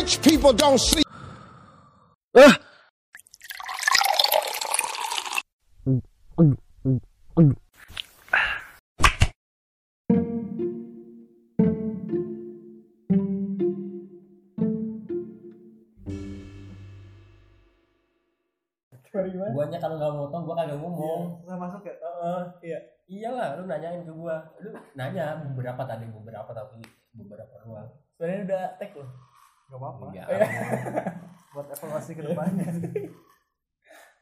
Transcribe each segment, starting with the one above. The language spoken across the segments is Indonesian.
rich people don't sleep. Guanya kalau nggak motong gua kagak ngomong. nggak masuk ya Heeh, iya. Iyalah, lu nanyain ke gua. Lu nanya beberapa tadi beberapa tapi beberapa doang. Sebenarnya udah tag loh. nggak apa-apa Enggak. Evaluasi ke depannya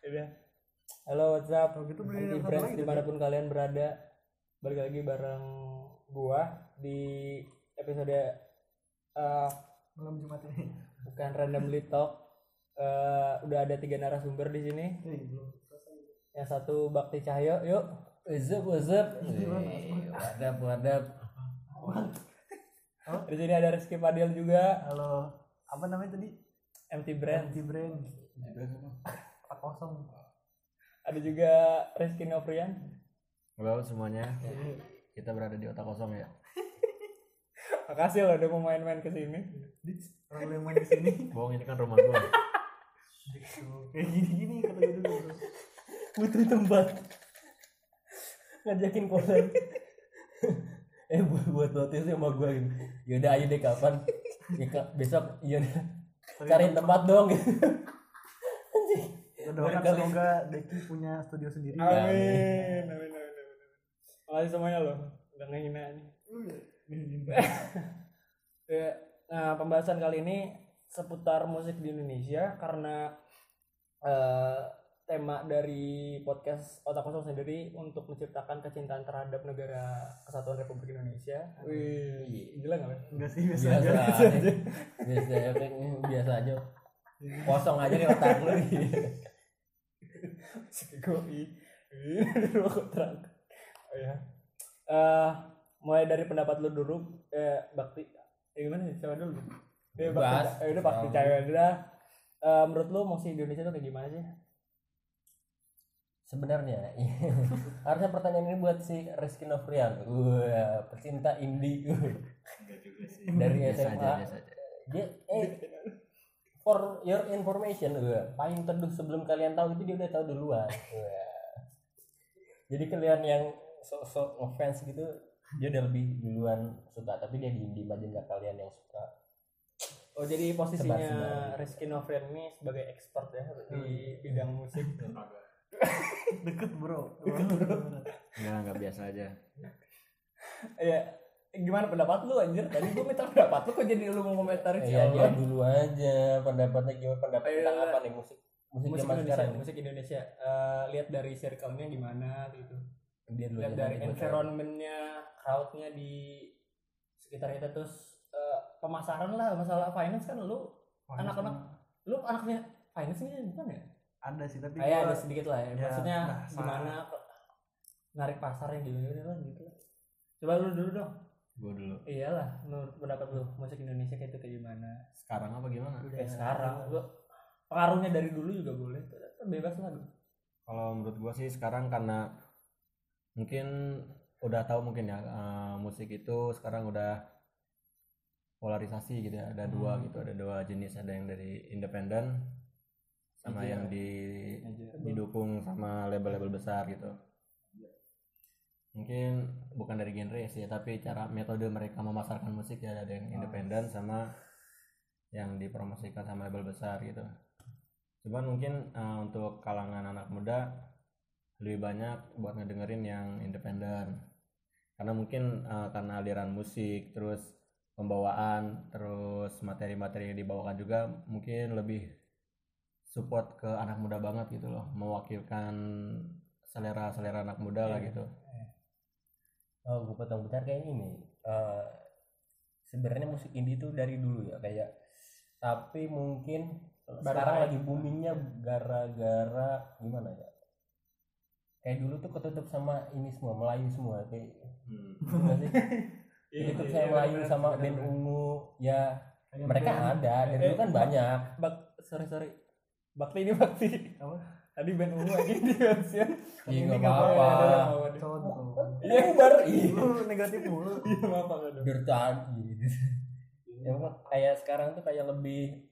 Udah. Halo WhatsApp. Kalau gitu beli lagi, di mana pun kalian berada. Balik lagi bareng gua di episode eh malam jumat ini bukan randomly talk. Eh, udah ada tiga narasumber di sini. Belum Yang satu Bakti Cahyo, yuk. Wazap. Eh, Wadap, wadap. Di sini ada Rizky Padil juga, halo apa namanya tadi MT Brand. anti brand empat kosong Ada juga Rizky Novrian. Halo semuanya, kita berada di otak kosong ya. Makasih loh udah mau main-main ke sini. orang yang main di sini Bohong ini kan rumah gua. kayak gini gini kata gue dulu. Butuh tempat. Ngajakin kosan. eh buat buat notis sama gua gitu. Yaudah ayo deh kapan? Ya, besok iya deh. Cariin tempat dong doakan semoga Deki punya studio sendiri Amin. Amin. Amin. Amin. Makasih semuanya loh. Udah ngehina nih. Ya, nah, pembahasan kali ini seputar musik di Indonesia karena eh, tema dari podcast Otak Kosong sendiri untuk menciptakan kecintaan terhadap negara kesatuan Republik Indonesia. Wih, gila nggak? Enggak sih biasa Biasa aja aja. Biasa biasa aja. Kosong aja nih otak lu. Goi. terang. Oh ya. Eh, mulai dari pendapat lu dulu, eh, Bakti. Eh, gimana sih? Siapa dulu? Eh, Bakti. Eh, udah Bakti cewek dulu dah. Eh, menurut lu musik Indonesia tuh kayak gimana sih? Sebenarnya harusnya pertanyaan ini buat si Rizky Novrian. Wah, pecinta indie. Dari Biasa SMA. aja, biasa aja. Dia eh for your information, wah, paling teduh sebelum kalian tahu itu dia udah tahu duluan. Wah. Jadi kalian yang sok-sok ngefans gitu, dia udah lebih duluan suka, tapi dia diem-diem aja nggak kalian yang suka. Oh, jadi posisinya Sebar-sebar. Rizky Novrian ini sebagai expert ya di bidang musik. Deket bro Enggak, enggak biasa aja. Iya. Gimana pendapat lu anjir? Tadi gua minta pendapat lu kok jadi lu mau komentarin sih? Iya, dia Allah? dulu aja pendapatnya gimana pendapat Ayo, tentang apa nih musik musik musik zaman Indonesia, sekarang musik Indonesia. Eh, lihat dari circle-nya gimana gitu. dulu Lihat dari environment-nya, crowd-nya di sekitar kita terus eh, pemasaran lah masalah finance kan lu Anak-anak. lu anaknya finance ini bukan ya? Ada sih tapi Kayak gua- ada sedikit lah ya. ya, Maksudnya bahasa. gimana narik pasarnya gitu lah gitu. Coba lu dulu dong. Gua dulu. Iyalah, menurut pendapat lu musik Indonesia kayak itu kayak gimana? Sekarang apa gimana? Kayak sekarang lu pengaruhnya dari dulu juga boleh. Bebas lah. Kalau menurut gua sih sekarang karena mungkin udah tahu mungkin ya eh, musik itu sekarang udah polarisasi gitu ya. Ada dua gitu, ada dua jenis, ada yang dari independen sama Iya. yang di didukung sama label-label besar gitu. Mungkin bukan dari genre sih, tapi cara metode mereka memasarkan musik ya ada yang independen sama yang dipromosikan sama label besar gitu. Cuman mungkin eh, untuk kalangan anak muda lebih banyak buat ngedengerin yang independen. Karena mungkin eh, karena aliran musik, terus pembawaan, terus materi-materi yang dibawakan juga mungkin lebih support ke anak muda banget gitu loh, mewakilkan selera-selera anak muda lah gitu. Oh, gue potong bentar kayak ini. Eh, sebenarnya musik indie itu dari dulu ya kayak tapi mungkin sekarang hype. lagi boomingnya gara-gara gimana ya? Kayak dulu tuh ketutup sama ini semua Melayu semua kayak Gimana sih? Ketutup Iya, sama iya, Melayu sama band ungu ya mereka ada dan Eh, dulu kan banyak Bak, sorry sorry. Bakti ini bakti. Apa? Tadi band ungu aja di mention. Iya, nggak nggak apa-apa. nggak contoh Iya, bar. Iya, negatif mulu aduh. dari tadi gitu. ya kayak sekarang tuh kayak lebih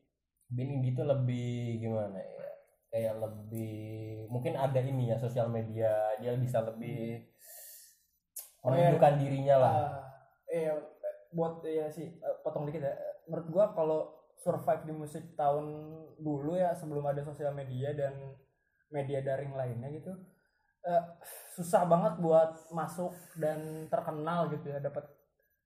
band indie tuh lebih gimana ya kayak lebih mungkin ada ini ya sosial media dia bisa lebih Oh, iya. menunjukkan dirinya lah Eh, iya, buat ya sih eh, potong dikit ya. Menurut gua kalau survive di musik tahun dulu ya sebelum ada sosial media dan media daring lainnya gitu. Eh, susah banget buat masuk dan terkenal gitu ya. Dapat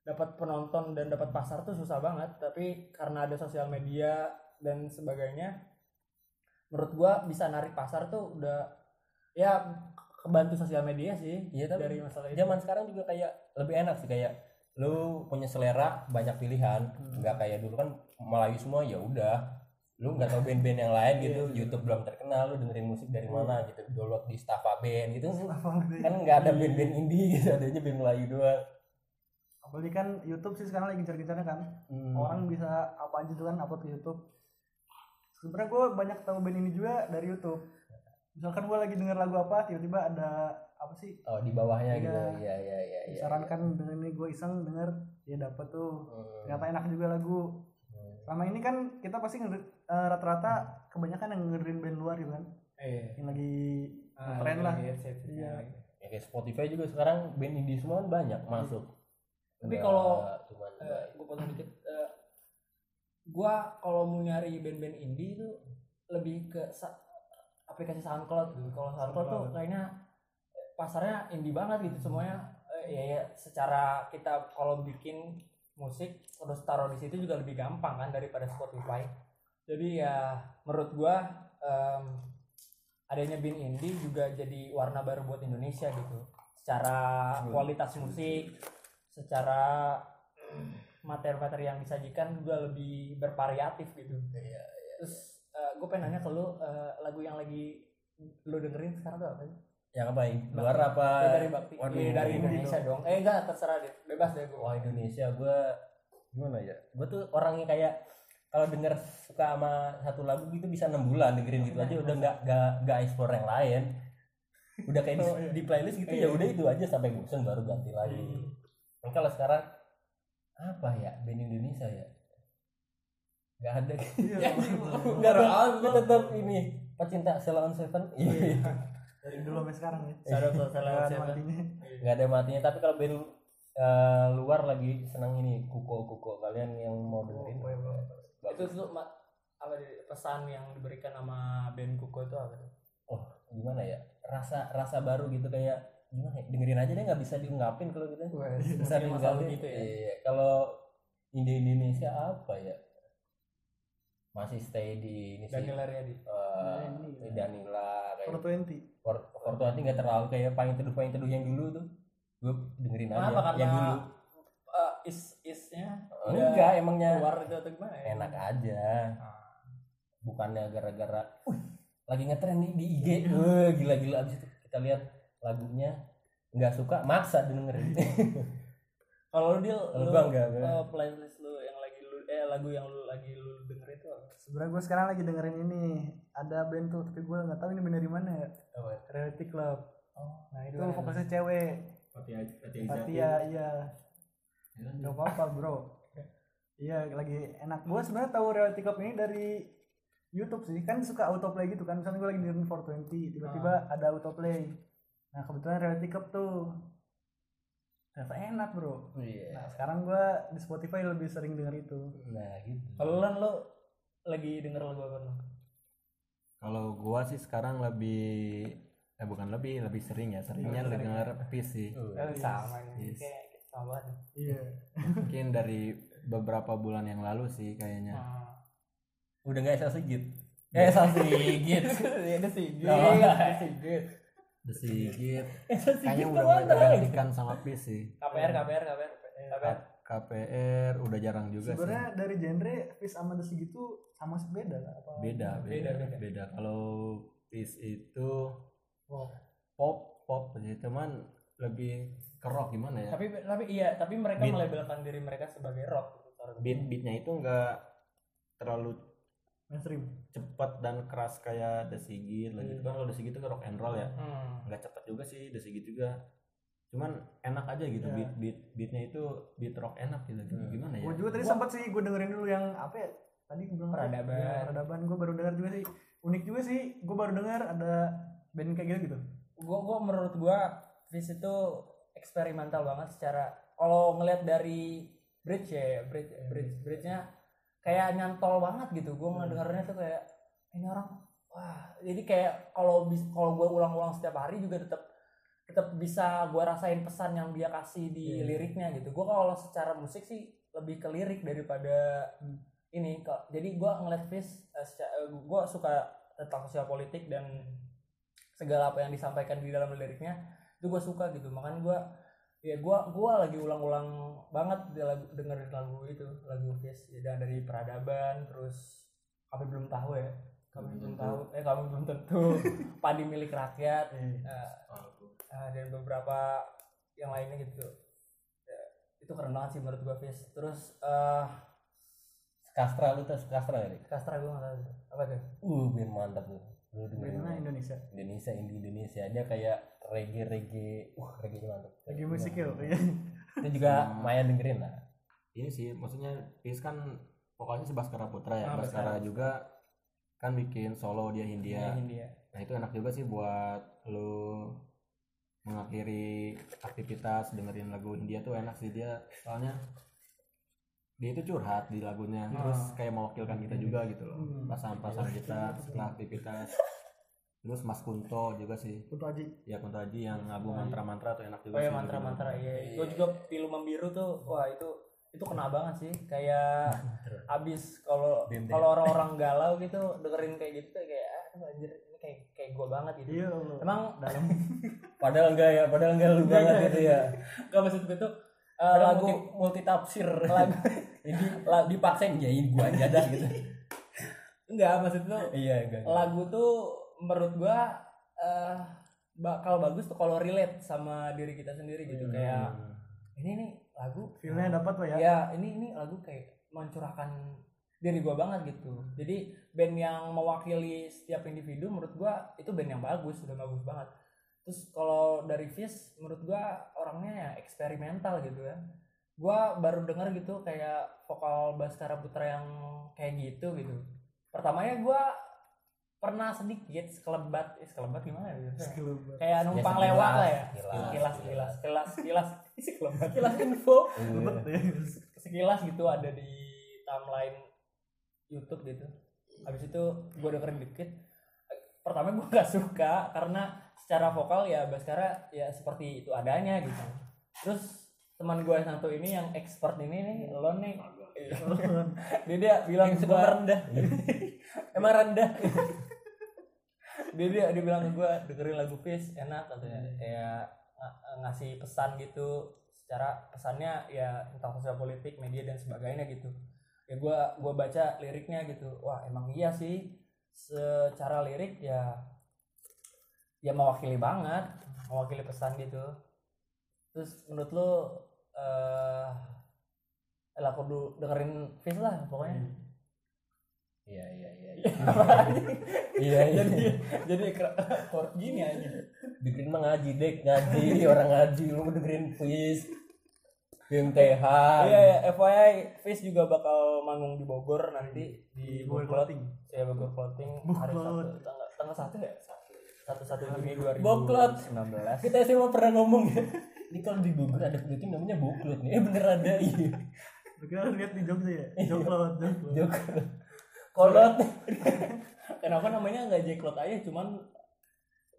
dapat penonton dan dapat pasar tuh susah banget. Tapi karena ada sosial media dan sebagainya menurut gua bisa narik pasar tuh udah ya kebantu sosial media sih Iya, tapi dari masalah itu. zaman sekarang juga kayak lebih enak sih kayak lu punya selera banyak pilihan. Nggak kayak dulu kan Melayu semua ya udah. Lu nggak tahu band-band yang lain gitu. YouTube belum terkenal lu dengerin musik dari mana gitu. Download di Staffa Band gitu. Kan nggak ada band-band indie gitu adanya band Melayu doang. Apalagi kan YouTube sih sekarang lagi gencar-gencarnya kan. Hmm. orang bisa apa aja tuh kan upload ke YouTube. Sebenarnya gue banyak tahu band ini juga dari YouTube misalkan gue lagi denger lagu apa tiba-tiba ada apa sih oh di bawahnya Iya. gitu iya iya iya iya disarankan dengan ini gue iseng denger ya dapet tuh Hmm. ternyata enak juga lagu Hmm. selama ini kan kita pasti eh, rata-rata kebanyakan yang ngedengerin band luar gitu kan Iya. yang lagi Ah, Keren lah. iya, iya, ya kayak Spotify juga sekarang band indie semua kan banyak masuk Tapi kalau, cuman Eh, gue potong dikit eh, gua kalau mau nyari band-band indie itu lebih ke aplikasi SoundCloud. Gitu kalau SoundCloud tuh kayaknya pasarnya indie banget gitu semuanya Eh, ya, ya secara kita kalau bikin musik terus taruh di situ juga lebih gampang kan daripada Spotify. Jadi ya menurut gua em, adanya band indie juga jadi warna baru buat Indonesia gitu. Secara kualitas musik secara materi-materi yang disajikan juga lebih bervariatif gitu. Terus gue pengen nanya ke lu eh, lagu yang lagi lu dengerin sekarang tuh apa sih? yang apa luar apa Ya, dari Bakti Waduh, Eh, dari Indonesia dong eh enggak terserah deh bebas deh gue Wah Indonesia gue gimana ya? Gue tuh orangnya kayak kalau denger suka sama satu lagu gitu bisa enam bulan dengerin gitu aja udah nggak nggak nggak explore yang lain. Udah kayak di, Oh, iya. di playlist gitu ya udah itu aja sampai bosan baru ganti lagi. Nah, kalau sekarang apa ya band Indonesia ya? Gak ada. Iya. Gak ada. Gue tetap ini pecinta Sheila on Seven. Iya. dari dulu sampai sekarang ya Nggak ada siapa matinya. Gak ada matinya. Tapi kalau band eh, luar lagi senang ini kuko kuko kalian yang mau dengerin. itu tuh ma- apa di- pesan yang diberikan sama band Kuko itu apa sih? oh gimana ya rasa rasa baru gitu kayak gimana ya dengerin aja deh nggak bisa diungkapin kalau gitu bisa diungkapin gitu ya? iya kalau Indie Indonesia apa ya masih stay di ini sih. Daniel Ariadi. Eh, Ini. Danila kayak 420 For Fortuati nggak terlalu kayak paling teduh paling teduh yang dulu tuh. Gue dengerin aja Kenapa? Karena yang dulu. eh, is isnya enggak emangnya. keluar itu atau gimana ya? enak aja. Ah. bukannya gara-gara "Wih, lagi ngetren nih di IG Wah, gila-gila. Abis itu kita lihat lagunya nggak suka maksa dengerin Kalau lu deal Kalau lu gua enggak, enggak. eh, playlist lu lagu yang lu lagi lu dengerin itu apa? sebenarnya gue sekarang lagi dengerin ini. Ada band tuh tapi gue nggak tahu ini band dari mana ya. Apa? Reality Club. Nah, itu fokusnya cewek. Fatia iya. Nggak apa-apa bro. Iya lagi enak. Gue sebenarnya tahu Reality Club ini dari YouTube sih. Kan suka autoplay gitu kan. Misalnya gue lagi dengerin 420 tiba-tiba ada autoplay. Nah kebetulan Reality Club tuh ternyata enak bro iya nah sekarang gue di Spotify lebih sering denger itu nah gitu Kalau lan lu lagi denger lagu apa lu? Kalau gua sih sekarang lebih eh bukan lebih lebih sering ya seringnya Lebih sering. denger peace sih Oh, Eh, sama. Yes. Kayak sama banget. iya mungkin dari beberapa bulan yang lalu sih kayaknya Ah. udah nggak Esa Sigit eh Esa Sigit Ya ada sih. Oh. Ada sih. The Sigit Esa kayaknya Sigit udah mulai tergantikan sama peace sih KPR KPR KPR KPR. KPR udah jarang juga sih sebenarnya dari genre Fish sama The Sig itu sama sih beda lah apa beda Beda, beda beda. beda, kalau peace itu Wow. pop pop sih cuman lebih ke rock gimana ya Tapi tapi iya, tapi mereka Beat. melabelkan diri mereka sebagai rock gitu. beat beatnya itu enggak terlalu mainstream cepat dan keras kayak The Sigit lah gitu. Kan kalau The Sigit itu rock and roll ya. Hmm. nggak cepat juga sih The Sigit juga. Cuman enak aja gitu Iya. beat beat beatnya itu beat rock enak gitu. Hmm. gimana ya? Gue juga tadi sempat sih gue dengerin dulu yang apa ya? Tadi gue bilang? Peradaban. Ya, peradaban. Gue baru denger juga sih. Unik juga sih. Gue baru dengar ada band kayak gitu gitu. Gua gua menurut gua Fish itu eksperimental banget secara kalau ngelihat dari bridge ya bridge bridge bridge-nya kayak nyantol banget gitu. Gua ngedengarnya tuh kayak ini orang wah. Jadi kayak kalau bis kalau gua ulang-ulang setiap hari juga tetap tetap bisa gua rasain pesan yang dia kasih di Iya. liriknya gitu. Gua kalau secara musik sih lebih ke lirik daripada ini kok jadi gua ngeliat Fish eh, eh, gua suka tentang sosial politik dan segala apa yang disampaikan di dalam liriknya itu gue suka gitu. Makanya gue ya gue gua lagi ulang-ulang banget lagu, dengerin lagu itu lagu Fish ya dari peradaban terus kami belum tahu ya. Kami belum tahu eh kami belum tentu. Padi milik rakyat. Eh, eh, eh, dan beberapa yang lainnya gitu. Ya, itu keren banget sih menurut gue Fish terus eh Kastra lu tes Kastra ya Kastra gue nggak tahu apa tuh? Uh band mantap tuh. Lu dengerin Indonesia? Indonesia Indonesia dia kayak reggae reggae uh reggae mantap lagi musik ya iya. itu juga lumayan dengerin lah. Ini sih maksudnya Pis kan vokalnya si Baskara Putra ya. Ah, Baskara. Juga kan bikin solo dia Hindia. India nah itu enak juga sih buat lu mengakhiri aktivitas dengerin lagu Hindia tuh enak sih dia. Soalnya dia itu curhat di lagunya terus kayak mewakilkan kita juga gitu loh. Hmm. perasaan-perasaan kita setelah aktivitas terus Mas Kunto juga sih. Kunto Aji. Ya Kunto Aji yang album mantra-mantra tuh enak juga Oh ya sih mantra-mantra iya. Gue juga pilu membiru tuh wah itu itu kena banget sih. Kayak abis kalau kalau orang-orang galau gitu dengerin kayak gitu tuh kayak ah anjir ini kayak kayak gue banget gitu. iya Emang dalam. Padahal enggak ya padahal enggak lu banget gitu ya. Gak maksud gue tuh Padahal lagu multi, multi tafsir lagu jadi la- dipaksain ya ini gua aja dah gitu. Enggak maksud tuh iya enggak. lagu tuh menurut gua eh bakal bagus tuh kalau relate sama diri kita sendiri gitu. Hmm. kayak ini nih lagu feelnya dapat pak ya. Ya ini ini lagu kayak mencurahkan diri gua banget gitu. Jadi band yang mewakili setiap individu menurut gua itu band yang bagus udah bagus banget. Terus kalau dari Fish menurut gua orangnya ya eksperimental gitu ya. Gua baru denger gitu kayak vokal Baskara Putra yang kayak gitu gitu. Pertamanya gua pernah sedikit sekelebat eh, sekelebat gimana ya kayak numpang sekilas, lewat lah ya. sekilas, sekilas sekilas. sekilas sekilas. Sekilas sekilas info. Iya. sekilas gitu ada di timeline YouTube gitu. Habis itu gue dengerin dikit. Pertama gue gak suka karena secara vokal ya Baskara ya seperti itu adanya gitu. Terus teman gue yang satu ini yang expert ini nih lo nih. Dia dia bilang yang gua- merendah emang rendah dia dia dia bilang ke gue dengerin lagu Fish enak katanya. Kayak ng- ngasih pesan gitu secara pesannya ya tentang sosial politik media dan sebagainya gitu. Ya gue gua baca liriknya gitu. Wah emang iya sih. Secara lirik ya ya mewakili banget mewakili pesan gitu. Terus menurut lo eh lah kudu dengerin Fish lah pokoknya. Iya iya iya iya iya. Iya jadi jadi kera- kor- gini aja. Dengerin mah ngaji dek. Ngaji orang ngaji. Lu mau dengerin quiz BMTH Iya ya, FYI Fish juga bakal manggung di Bogor nanti. Di Bogor Bogor Clothing. Ya Bogor Clothing. Hari satu tanggal tanggal satu ya? Satu. Satu Juni dua ribu sembilan belas. kita SMA pernah ngomong ya. Ini kalau di Bogor ada clothing namanya boklot nih. Eh bener ada iya. Kita lihat di Jogja ya. Joklot Joklot Jok kolot. Kenapa namanya nggak Jacklot aja cuman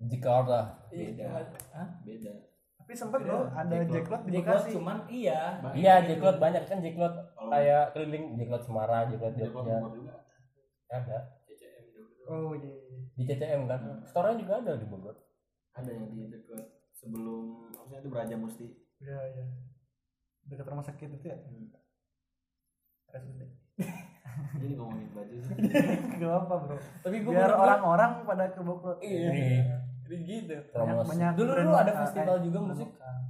Jakarta iya, Hah? beda. Tapi sempat loh ada. Jacklot di Bekasi. cuman iya. Iya Jaklot banyak. Kan Jaklot Kalau- kayak keliling Jaklot Semarang Jaklot Jogja. Ada. CCM juga. Oh iya iya. di CCM kan? Store juga ada di Bogor. Ada yang di dekat sebelum maksudnya itu Beraja Musti. Iya iya. Dekat rumah sakit itu ya? RSUD jadi ngomongin baju sih. Gak apa bro. Tapi gue biar orang-orang pada ke Boklot iya. Jadi gitu. Promosi. banyak dulu dulu ada festival eh, juga musik.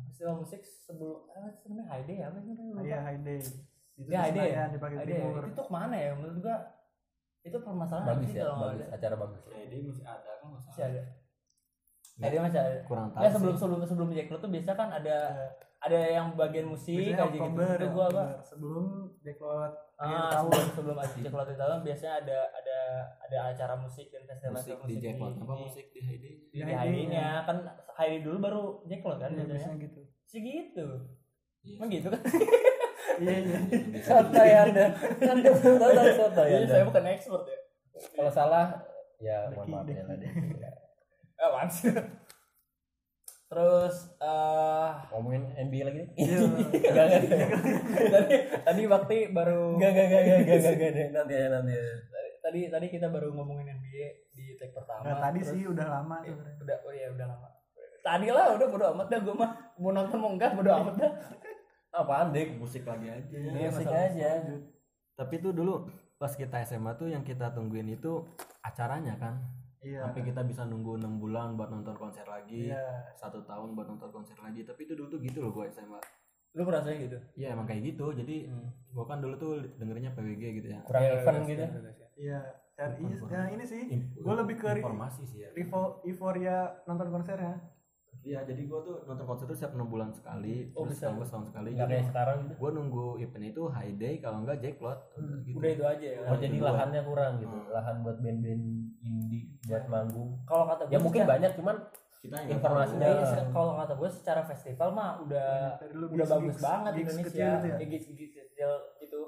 Festival musik sebelum apa sih namanya? High Day apa sih namanya? iya High Day. Itu Ya, di High Day. Di High. Timur itu tuh ke mana ya? Menurut gua itu permasalahan bagus sih ya kalau bagus. Ada. acara bagus. Ya dia masih ada kan? Masih ada. Eh, dia masih ada. kurang tahu Ya sebelum sebelum sebelum Jack tuh biasa kan ada ada yang bagian musik Biasanya kayak gitu. Oktober, ya, gua apa? Sebelum Jacklot akhir Ah, tahun sebelum sebelum Jack Lot itu tahun biasanya ada ada ada acara musik dan festival musik musik di Jackpot apa di- musik di Heidi di Di Heidi-nya kan Heidi dulu baru Jack Lot kan Iya, biasanya. gitu Sih gitu. Iya. Emang gitu kan? iya iya soto ya anda soto ya Jadi anda saya bukan expert ya. kalau salah ya mohon maaf ya deki. tadi Eh, apaan sih? Terus eh ngomongin NBA lagi nih Iya. Enggak, enggak, tadi tadi waktu baru enggak, enggak, enggak, enggak, enggak, enggak, nanti ya, nanti ya. tadi tadi kita baru ngomongin NBA di tag pertama. Nggak, tadi terus- sih udah lama Eh, sebenarnya udah oh iya udah lama. Tadi lah udah bodo amat dah gue mah mau nonton mau enggak bodo amat dah. Apaan, Dik? musik lagi aja Musik masalah aja. tapi itu dulu pas kita SMA tuh yang kita tungguin itu acaranya kan iya. Sampai kita bisa nunggu enam bulan buat nonton konser lagi iya. satu tahun buat nonton konser lagi. Tapi itu dulu tuh gitu loh gua SMA Lu merasanya gitu? Iya emang kayak gitu. Jadi gua kan dulu tuh dengerinnya PWG gitu ya. Kurang Iya, event iya, gitu. iya, dan Bukan, iya ya ini sih Gua lebih ke informasi sih ya. Euforia nonton konsernya iya jadi gua tuh nonton konser tuh setiap enam bulan sekali Oh, terus bisa. setahun setahun sekali Enggak jadi kayak sekarang gitu. gua nunggu event itu high day kalau enggak Jacklot udah gitu Udah itu aja ya. Oh, jadi lahannya kurang gitu. Hmm. Lahan buat band-band indie buat manggung. Kalau kata gue Ya mungkin banyak cuman kita Informasinya-. Iya, se- kalau kata gue secara festival mah udah dulu udah bagus gigs- banget gigs Indonesia kecil gitu ya? Ya, gigs gigs kecil itu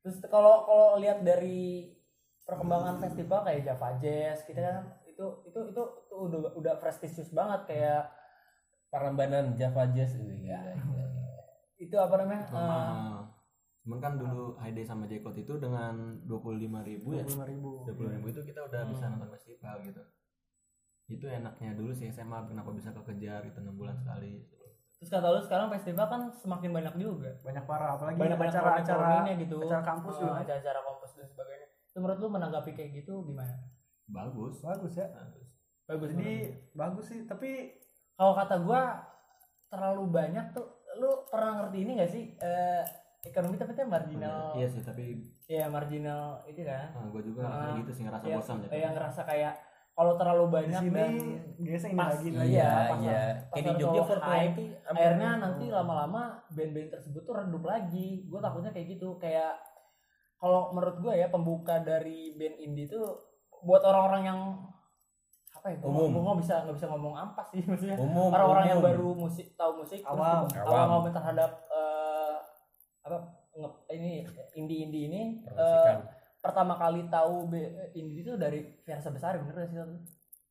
terus kalau kalau lihat dari perkembangan festival kayak Java Jazz kita kan itu itu itu, itu udah udah prestisius banget kayak Parambanan Java Jazz gitu ya. itu apa namanya? Eh, mahal. Cuman kan dulu day sama Jacklot itu dengan 25.000 ribu ya. lima ribu. 20 ribu itu kita udah Hmm. bisa nonton festival gitu. Itu enaknya dulu sih SMA kenapa bisa kekejar itu enam bulan sekali. Terus kata lu sekarang festival kan semakin banyak juga. Banyak parah apalagi banyak banyak acara-acara gitu. acara kampus juga. Acara-acara kampus dan sebagainya. Itu menurut lu menanggapi kayak gitu gimana? Bagus. Bagus ya. Bagus. Bagus jadi bagus sih tapi kalau kata gua terlalu banyak tuh lu pernah ngerti ini gak sih? Eh, ekonomi tapi itu marginal. Iya sih tapi ya marginal itu kan. Gue juga Ah, kayak gitu sih ngerasa ya, bosan ya kayak ngerasa kayak kalau terlalu di banyak sini dan biasa ini pas lagi Iya, Iya, pasar- iya. pasar Kayak di Jogja for Twenty, akhirnya nanti lama-lama band-band tersebut tuh redup lagi. Gue takutnya kayak gitu kayak kalau menurut gue ya pembuka dari band indie tuh buat orang-orang yang apa ya Umum. gue nggak bisa nggak bisa ngomong ampas sih maksudnya Umum. orang-orang yang baru musik tahu musik terus Awam. tiba- Awam. awam terhadap eh, apa nge- ini indie indie ini Perhatikan. pertama kali tahu be- indie itu dari Versa Besar bener gak sih?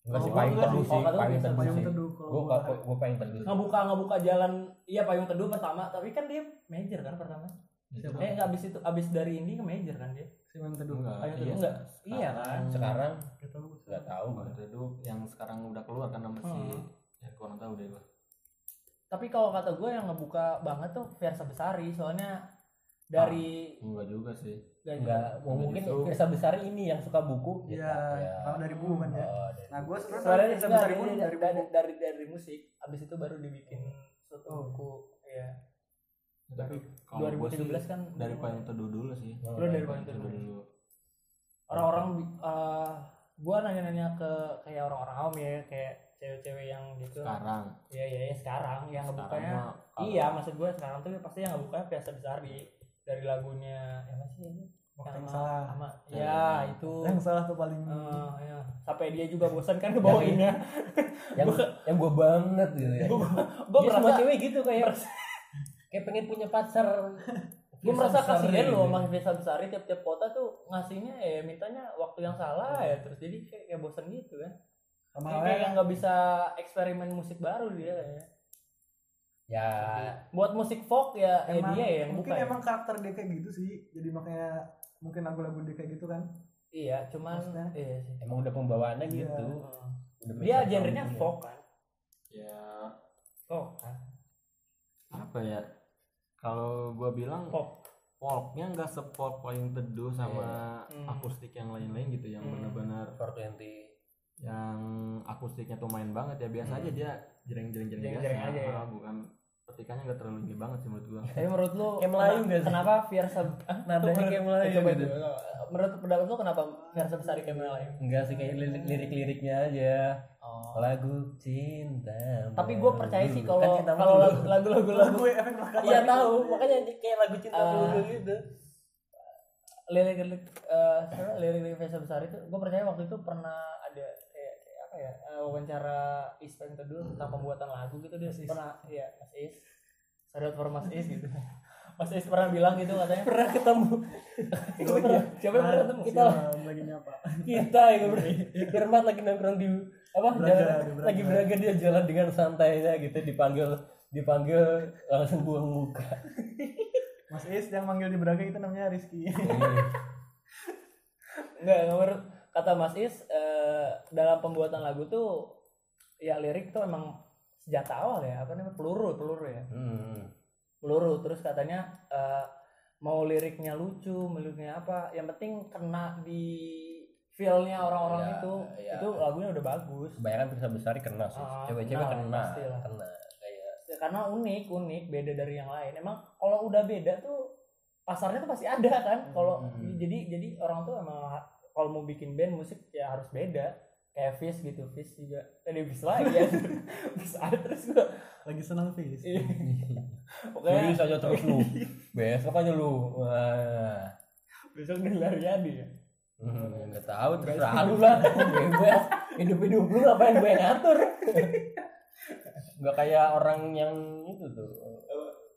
Enggak sih paling teduh sih. paling teduh payung sih. gua gua paling teduh. ngebuka ngebuka jalan iya payung teduh pertama tapi kan dia major kan pertama eh nggak abis itu abis dari indie ke major kan dia si payung teduh enggak Payung iya enggak? sekarang- Iya kan? Sekarang gitu enggak tahu. Payung Teduh yang sekarang udah keluar kan nama si Hmm. ya kurang tahu deh gua tapi kalau kata gue yang ngebuka banget tuh Versa Besari soalnya dari enggak juga sih dari- Enggak, mau mungkin Justru- Firsa Besar ini yang suka buku. Iya, Ya. kalau dari buku kan ya. Oh, dari nah gue sebenarnya enggak, dari, pun dari, dari dari, dari, dari musik abis itu baru dibikin suatu Oh. buku ya tapi kalau gua sih 2017 kan dari payung teduh dulu sih. Oh, Lu dari dari Payung Teduh dulu. Orang-orang eh gua nanya-nanya ke kayak orang-orang awam ya kayak cewek-cewek yang gitu. Sekarang. Iya iya iya, sekarang yang Sekarang ngebukanya mah kalau- iya maksud gue sekarang tuh pasti yang ngebukanya Versa Besari dari lagunya ya apa sih ini? Waktu yang salah. sama Ya. ya itu. Yang salah tuh paling Eh, ya. sampai dia juga bosan kan ngebawainnya. Yang yang gua banget gitu ya. gue semua merasa cewek gitu kayak kayak pengen punya pacar. gue merasa Besar kasihan gitu. loh sama Versa Besari tiap-tiap kota tuh ngasihnya ya mintanya waktu yang salah ya terus jadi kayak, kayak bosan gitu kan. Sama kayak, kayak nggak bisa eksperimen musik baru dia kayaknya Ya, buat musik folk ya, ya emang, dia yang mungkin buka ya. emang karakter dia kayak gitu sih. Jadi makanya mungkin lagu-lagu dia kayak gitu kan. Iya cuman Maksudnya? iya sih. Emang udah pembawaannya Iya. gitu. Udah dia genrenya tahun folk kan? Ya. Folk kan? Apa ya kalau gua bilang pop folknya nggak sepop paling teduh sama Hmm. akustik yang lain-lain gitu yang Hmm. benar-benar 420. yang akustiknya tuh main banget ya biasa aja dia jering-jering jering biasa aja ya. Ah, bukan petikannya nggak terlalu tinggi banget sih menurut gua tapi menurut lu Kayak Melayu nggak sih? kenapa Fiersa ah, Nadanya kayak Melayu coba gitu. itu. menurut pendapat lu kenapa Fiersa besar kayak Melayu Enggak sih kayak lirik- lirik-liriknya aja. Lagu cinta Tapi gue percaya sih Kan kalau cinta kalau lagu- lagu-lagu lagu gue efek makanan Iya tahu, makanya kayak lagu cinta Ah. melulu gitu. Lirik-lirik eh siapa, lirik-lirik Faisal Besar itu gue percaya waktu itu pernah ada kayak, kayak apa ya eh, wawancara Ispen kedua tentang pembuatan lagu gitu dia pernah ya Mas Is. Sadat for Mas Is gitu. Mas Is pernah bilang gitu katanya. Pernah ketemu. Siapa yang pernah ketemu? kita lagi nyapa. Kita yang beri Firman lagi nongkrong di apa? Braga, jalan, lagi beraga dia jalan dengan santainya gitu dipanggil dipanggil langsung buang muka. Mas Is yang manggil di Braga itu namanya Rizky. Enggak, menurut kata Mas Is eh, dalam pembuatan lagu tuh ya lirik tuh emang senjata awal ya apa namanya? Peluru peluru ya. Hmm. peluru terus katanya eh, mau liriknya lucu mau liriknya apa yang penting kena di feelnya orang-orang Ya, itu. ya. itu lagunya udah bagus. Kebanyakan bisa besar kena sih. Ah, cewek-cewek kena, kena pastilah. kena kayak Ya, karena unik unik beda dari yang lain. Emang kalau udah beda tuh pasarnya tuh pasti ada kan? Kalau Hmm. jadi jadi orang tuh emang kalau mau bikin band musik ya harus beda. Kayak Fish gitu Fish juga. Eh dia Fish lagi ya. Fish ada terus gua. Lagi seneng Fis Iya. Serius pokoknya aja terus lu. Besok aja lu. Wah. Besok nih lari ya Hmm, nggak tahu terserah lu lah. bebas hidup hidup lu ngapain gue yang ngatur? Nggak kayak orang yang itu tuh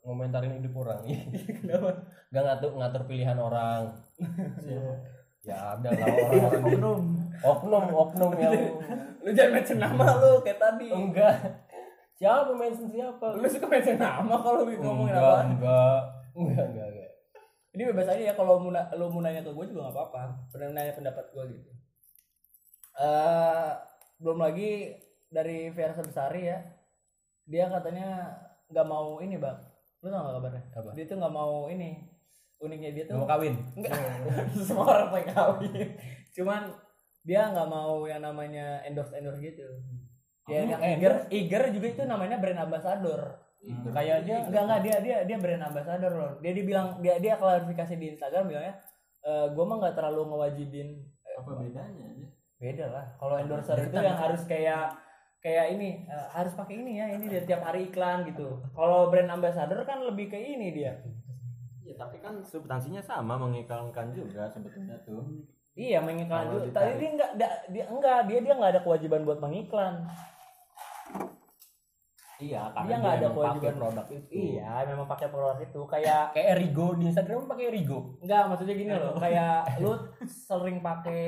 ngomentarin hidup orang. Kenapa? Nggak ngatur ngatur pilihan orang. Ya ada lah orang-orang oknum. Oknum oknum yang lu jangan mention nama lu kayak tadi. Enggak. Siapa mention siapa? Lu suka mention nama kalau ngomongin apa enggak enggak. Enggak enggak ini bebas aja ya kalau mau lu mau nanya ke gue juga nggak apa-apa. Pernah nanya pendapat gue gitu. Eh belum lagi dari Versa Besari ya. Dia katanya nggak mau ini bang. Lu tau gak kabarnya? Apa? dia tuh nggak mau ini. Uniknya dia tuh mau kawin? Enggak. semua orang pengen kawin. Cuman dia nggak mau yang namanya endorse endorse gitu ya Oh, yang? Iger Iger juga itu namanya brand ambassador kayak dia enggak enggak dia dia dia brand ambassador loh. Dia dibilang dia dia klarifikasi di Instagram bilangnya e, gue mah nggak terlalu ngewajibin apa bedanya aja? Beda lah. Kalau endorser itu yang harus kayak kayak ini eh, harus pakai ini ya ini dia tiap hari iklan gitu. Kalau brand ambassador kan lebih ke ini dia. Ya tapi kan substansinya sama mengiklankan juga sebetulnya tuh. Iya mengiklan Kalau juga. tapi dia enggak dia enggak dia dia enggak ada kewajiban buat mengiklan iya dia nggak ada kewajiban produk itu. Iya memang pakai produk itu. Kayak kayak Erigo di Instagram pakai Erigo? Enggak, maksudnya gini loh, kayak lu sering pakai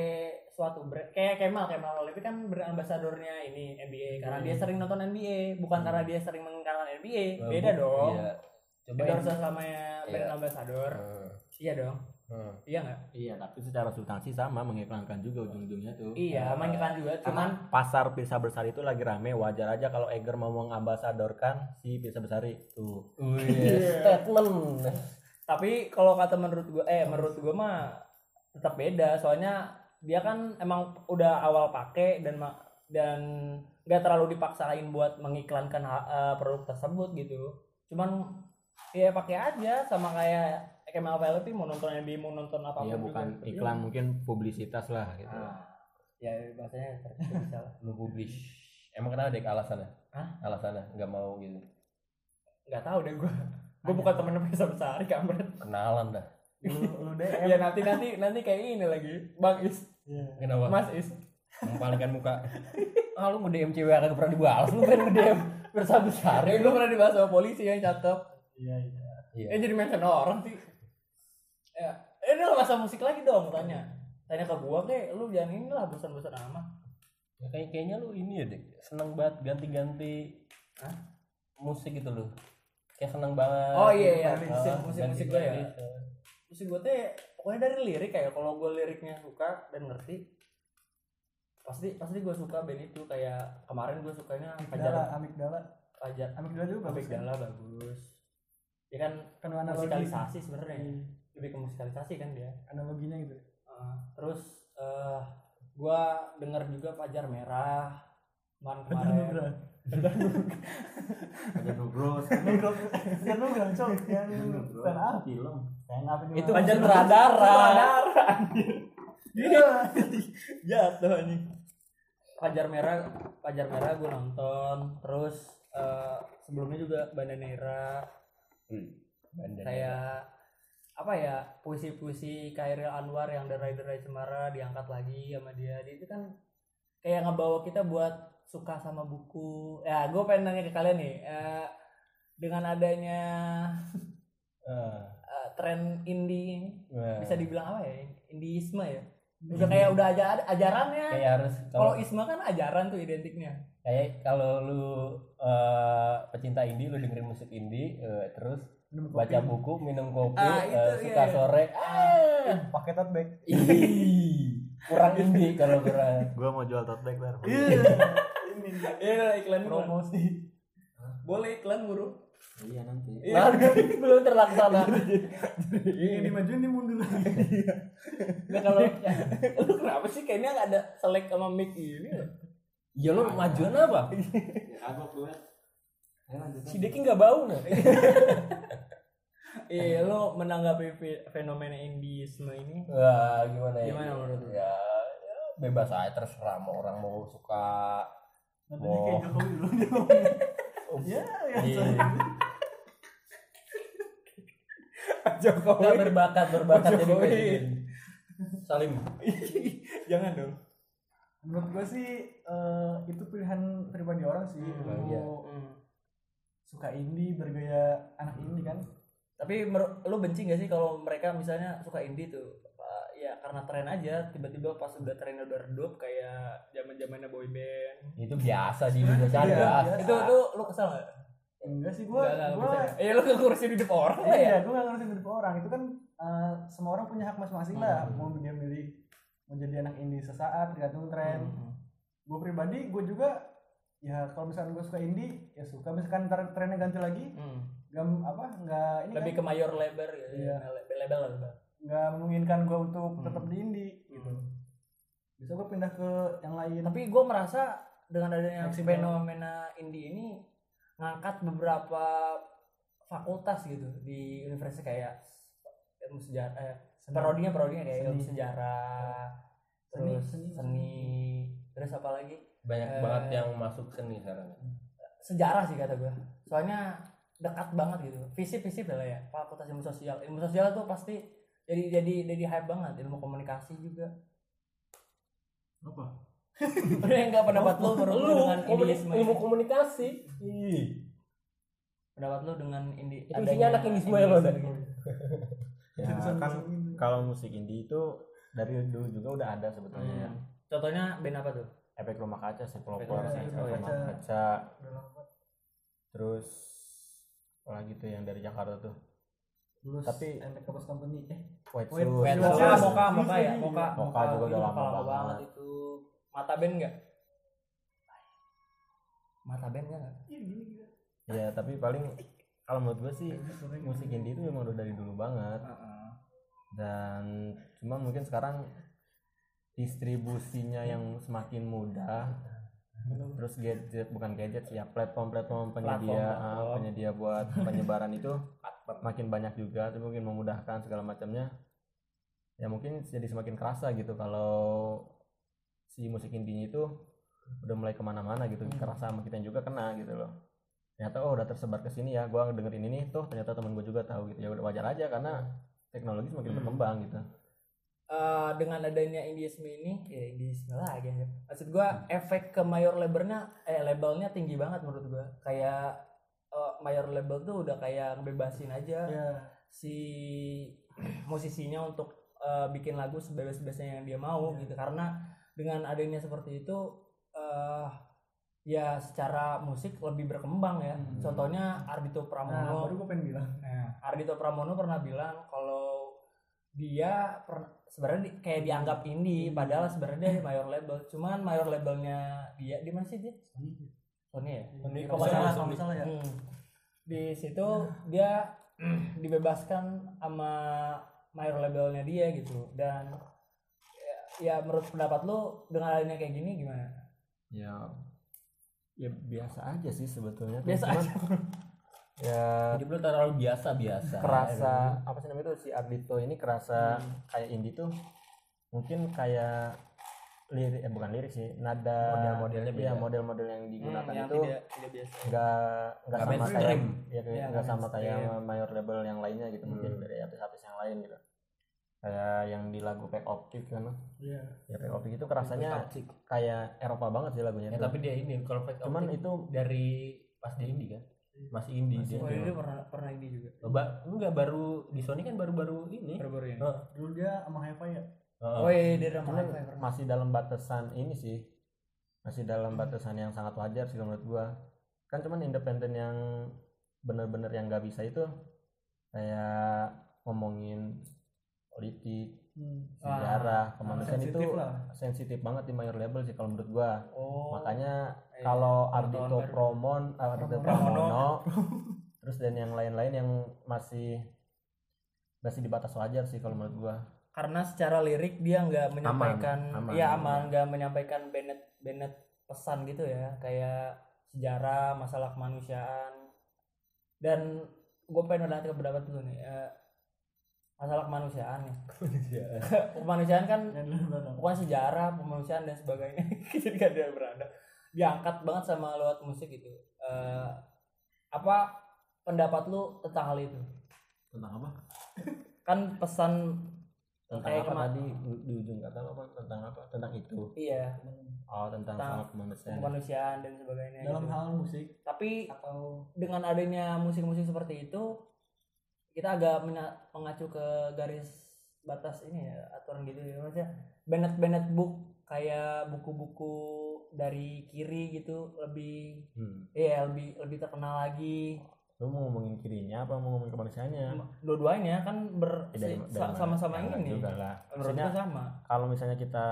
suatu brand kayak Kemal Kemal Levi kan brand ambasadornya ini NBA karena dia sering nonton NBA, bukan karena dia sering mengiklankan NBA. Beda dong. iya. Coba Endorse sama brand Iya. ambasador. Hmm, Iya dong. Hmm. Iya nggak? iya tapi secara substansi sama mengiklankan juga ujung-ujungnya tuh. Iya, mengiklan juga, cuman pasar pizza besar itu lagi rame wajar aja kalau Eger mau mengambasadorkan si pizza besari tuh. Wih, statement. Tapi kalau kata menurut gua eh menurut gua mah tetap beda soalnya dia kan emang udah awal pakai dan ma- dan nggak terlalu dipaksain buat mengiklankan eh, produk tersebut gitu. Cuman ya pakai aja sama kayak Kemal Palevi mau nonton NBA mau nonton apa iya bukan iklan mungkin publisitas lah gitu. Ya bahasanya terkecil lah lu publish emang kenapa dek alasannya? Hah? alasannya? Nggak mau gitu? Nggak tahu deh gua. Gua bukan temen besar besar kampret kenalan dah. Lu lu DM ya nanti nanti nanti kayak ini lagi. Bang Is. Iya. kenapa? Mas Is. Mempalingkan muka. Ah lu nge-DM cewek agak pernah dibalas. Lu pengen nge-DM besar besar ya gue pernah dibahas sama polisi yang cakep. Iya iya. Iya. Eh jadi mention orang sih. Ya, eh ini masa musik lagi dong tanya. Tanya ke gua kek, lu jangan inilah bosan-bosan amat. Ya, kayak kayaknya lu ini ya dek seneng banget ganti-ganti Hah? musik gitu lu kayak seneng banget Oh iya iya, Ah, musik musik musik gua ya. Musik gua teh pokoknya dari lirik kayak kalau gua liriknya suka dan ngerti pasti pasti gua suka band itu kayak kemarin gua sukanya amigdala amigdala Fajar amigdala juga bagus kan Amigdala bagus. Ya kan kan analogi musikalisasi sebenarnya. Iya, Lebih ke musikalisasi kan dia. analoginya gitu. Uh, terus eh gua denger juga Fajar Merah kemarin kemarin. Ada Nugros Nugrok yang Nugrok cok. Yang stand up film. Stand up ini itu mah. Fajar Pradara Pradara jatuh anjing. Fajar Merah Fajar Merah gue nonton. Terus eh, sebelumnya juga Bandanera. Bandar. kayak apa ya puisi-puisi Kairil Anwar yang derai-derai cemara diangkat lagi sama dia. Dia itu kan kayak ngebawa kita buat suka sama buku. Ya gue pengen nanya ke kalian nih eh, dengan adanya Ah, eh, tren indie nah. bisa dibilang apa ya indiisme ya? Udah kayak udah aja ajarannya. Kayak harus kalau isme kan ajaran tuh identiknya. Kayak kalau lu eh, pecinta indie lu dengerin musik indie eh, terus. Baca buku minum kopi Ah, eh, itu, suka iya. sore. Ah, pakai tote bag. Kurang indie kalau kurang. Gua mau jual tote bag ntar. ini. Iya iklan promosi. Boleh iklan buru Iya nanti. Nah, belum terlaksana. Ini dimajuin nih mundur lagi. Nah kalau lu kenapa sih kayaknya nggak ada selek sama mic ini? ya lu majuan apa? Aku gue. Si Deki nggak bau nah Iya, lu menanggapi fe- fenomena indiisme ini Wah, gimana ya Gimana menurut lu? ya, ya bebas aja terserah mau orang mau suka nanti kayak Jokowi ya ya Iya. Jokowi. Nggak berbakat berbakat jadi Jokowi. presiden Salim Jangan dong. menurut gue sih eh, itu pilihan pribadi orang sih Hmm, mau iya. Suka indie bergaya anak indie kan Tapi lu benci gak sih kalau mereka misalnya suka indie tuh? Ya karena tren aja, tiba-tiba pas udah trennya udah redup kayak zaman-zamannya boy band. itu biasa Iya, ada biasa. Itu tuh lu kesel gak? enggak sih gue Enggak, bisa. Eh lu ngurusin hidup orang lah ya? iya gue gak ngurusin hidup orang itu kan eh, semua orang punya hak masing-masing lah Hmm. mau dia milih mau jadi anak indie sesaat tergantung tren Hmm. gue pribadi gue juga ya kalau misalkan gue suka indie ya suka misalkan ntar trennya ganti lagi Hmm. gam apa nggak ini Lebih kan ke mayor label gitu. Iya. Label label nggak memungkinkan gue untuk Hmm. tetap di indie gitu bisa gue pindah ke yang lain Tapi gue merasa dengan adanya Fleksibel. fenomena indie ini ngangkat beberapa fakultas gitu di universitas kayak ilmu sejarah, eh, Seni. parodinya parodinya kayak ilmu Seni. sejarah, Seni, terus seni, seni, terus apa lagi banyak Eh. banget yang masuk seni sekarang sejarah sih kata gue. Soalnya dekat banget gitu, visip visip lah ya fakultas ilmu sosial. Ilmu sosial tuh pasti jadi jadi jadi hype banget ilmu komunikasi juga. apa Udah enggak pendapat lu menurut lu dengan indiisme ilmu ini? komunikasi ih pendapat lu dengan indi Itu isinya anak indiisme lo, indiisme Dan. gitu. Ya kan kalau musik indie itu dari dulu juga udah ada sebetulnya ya. Hmm. Contohnya band apa tuh? Efek rumah kaca, si pelopor, rumah si kaca. rumah kaca, lama. terus apalagi tuh yang dari Jakarta tuh Lulus Tapi- MTK Kampus Company eh White White Shoes. Band Iya, Moka. Moka, ya. Moka. Moka juga udah lama banget. banget itu. Mata band enggak? Mata band enggak? ya tapi paling kalau menurut gue sih musik indie itu memang udah dari dulu banget dan cuma mungkin sekarang distribusinya yang semakin mudah. Terus gadget bukan gadget sih ya platform-platform penyedia Platform, ah, platform. penyedia buat penyebaran itu makin banyak juga itu mungkin memudahkan segala macamnya. Ya mungkin jadi semakin kerasa gitu kalau si musik indie itu udah mulai ke mana-mana gitu Hmm. kerasa sama kita juga kena gitu loh. Ternyata oh udah tersebar ke sini ya gua dengerin ini tuh ternyata temen gue juga tahu gitu. Ya udah wajar aja karena teknologi semakin Hmm. berkembang gitu Eh, dengan adanya indiisme ini, ya indiisme lagi ya. Maksud gua efek ke mayor labelnya eh labelnya tinggi banget menurut gua. Kayak eh, mayor label tuh udah kayak ngebebasin aja ya si musisinya untuk eh, bikin lagu sebebas-bebasnya yang dia mau gitu karena dengan adanya seperti itu eh ya secara musik lebih berkembang ya Hmm. contohnya Ardito nah Pramono baru gue pengen bilang nah Ardito Pramono pernah bilang kalau dia pernah sebenarnya di- kayak dianggap indie padahal sebenarnya dia mayor label. Cuman mayor labelnya dia di mana sih dia? Sony ya? Sony, Kalau salah, kalau salah ya. Hmm. di situ dia dibebaskan sama mayor labelnya dia gitu. Dan ya, ya menurut pendapat lu dengan adanya kayak gini gimana? Ya ya biasa aja sih sebetulnya biasa Cuman, aja ya. Hidup lu terlalu biasa biasa kerasa apa sih namanya itu si Ardito ini kerasa kayak indie tuh mungkin kayak lirik eh bukan lirik sih nada Model-modelnya beda. model-model yang digunakan Hmm, yang itu nggak nggak sama kayak ya, Iya, nggak sama kayak mayor label yang lainnya gitu mungkin Hmm. dari artis-artis yang lain gitu. Kayak yang di lagu Pack Optic kan? Iya. ya Pack Optic itu kerasanya kayak Eropa banget sih lagunya ya tuh. tapi dia ini kalau cuman Optic itu dari pas di indie kan masih indie dia oh ini pernah pernah ini juga Ba- enggak baru di Sony kan baru-baru ini baru-baru ini Heeh. Dulu dia sama Hi-Fi ya. Heeh. oh iya dia Hi-Fi pernah masih dalam batasan ini sih masih dalam batasan yang sangat wajar sih menurut gua kan cuman independen yang bener-bener yang nggak bisa itu kayak ngomongin politik Hmm. sejarah kemanusiaan itu sensitif lah. sensitif banget di mayor label sih kalau menurut gua oh makanya. Kalau Pengetahuan Ardito. Promon eh, Ardito Pramono. Terus dan yang lain-lain yang masih masih di batas wajar sih kalau menurut gua. Karena secara lirik dia nggak menyampaikan aman, ya iya. aman nggak menyampaikan Bennett Bennett pesan gitu ya. Kayak sejarah masalah kemanusiaan. Dan gue pengen udah pendapat dulu nih eh, masalah kemanusiaan ya kemanusiaan. Kan bukan sejarah kemanusiaan dan sebagainya. Jadi gak ada berada diangkat banget sama lewat musik itu Eh, apa pendapat lu tentang hal itu? Tentang apa? Kan pesan tentang Kayak apa kema- tadi? Di ujung kata lo apa? Tentang apa? Tentang itu? Iya. Oh tentang Tentang soal kemanusiaan. kemanusiaan dan sebagainya Dalam gitu. hal musik tapi atau dengan adanya musik-musik seperti itu kita agak mengacu ke garis batas ini ya aturan gitu ya. Maksudnya Bennett book kayak buku-buku dari kiri gitu lebih hmm. iya lebih lebih terkenal lagi. Lu mau ngomongin kirinya apa mau ngomongin kemanusiaannya? Dua-duanya kan ber Eh, dari- dari sama-sama Ya, ini. juga lah. Menurut maksudnya sama. kalau misalnya kita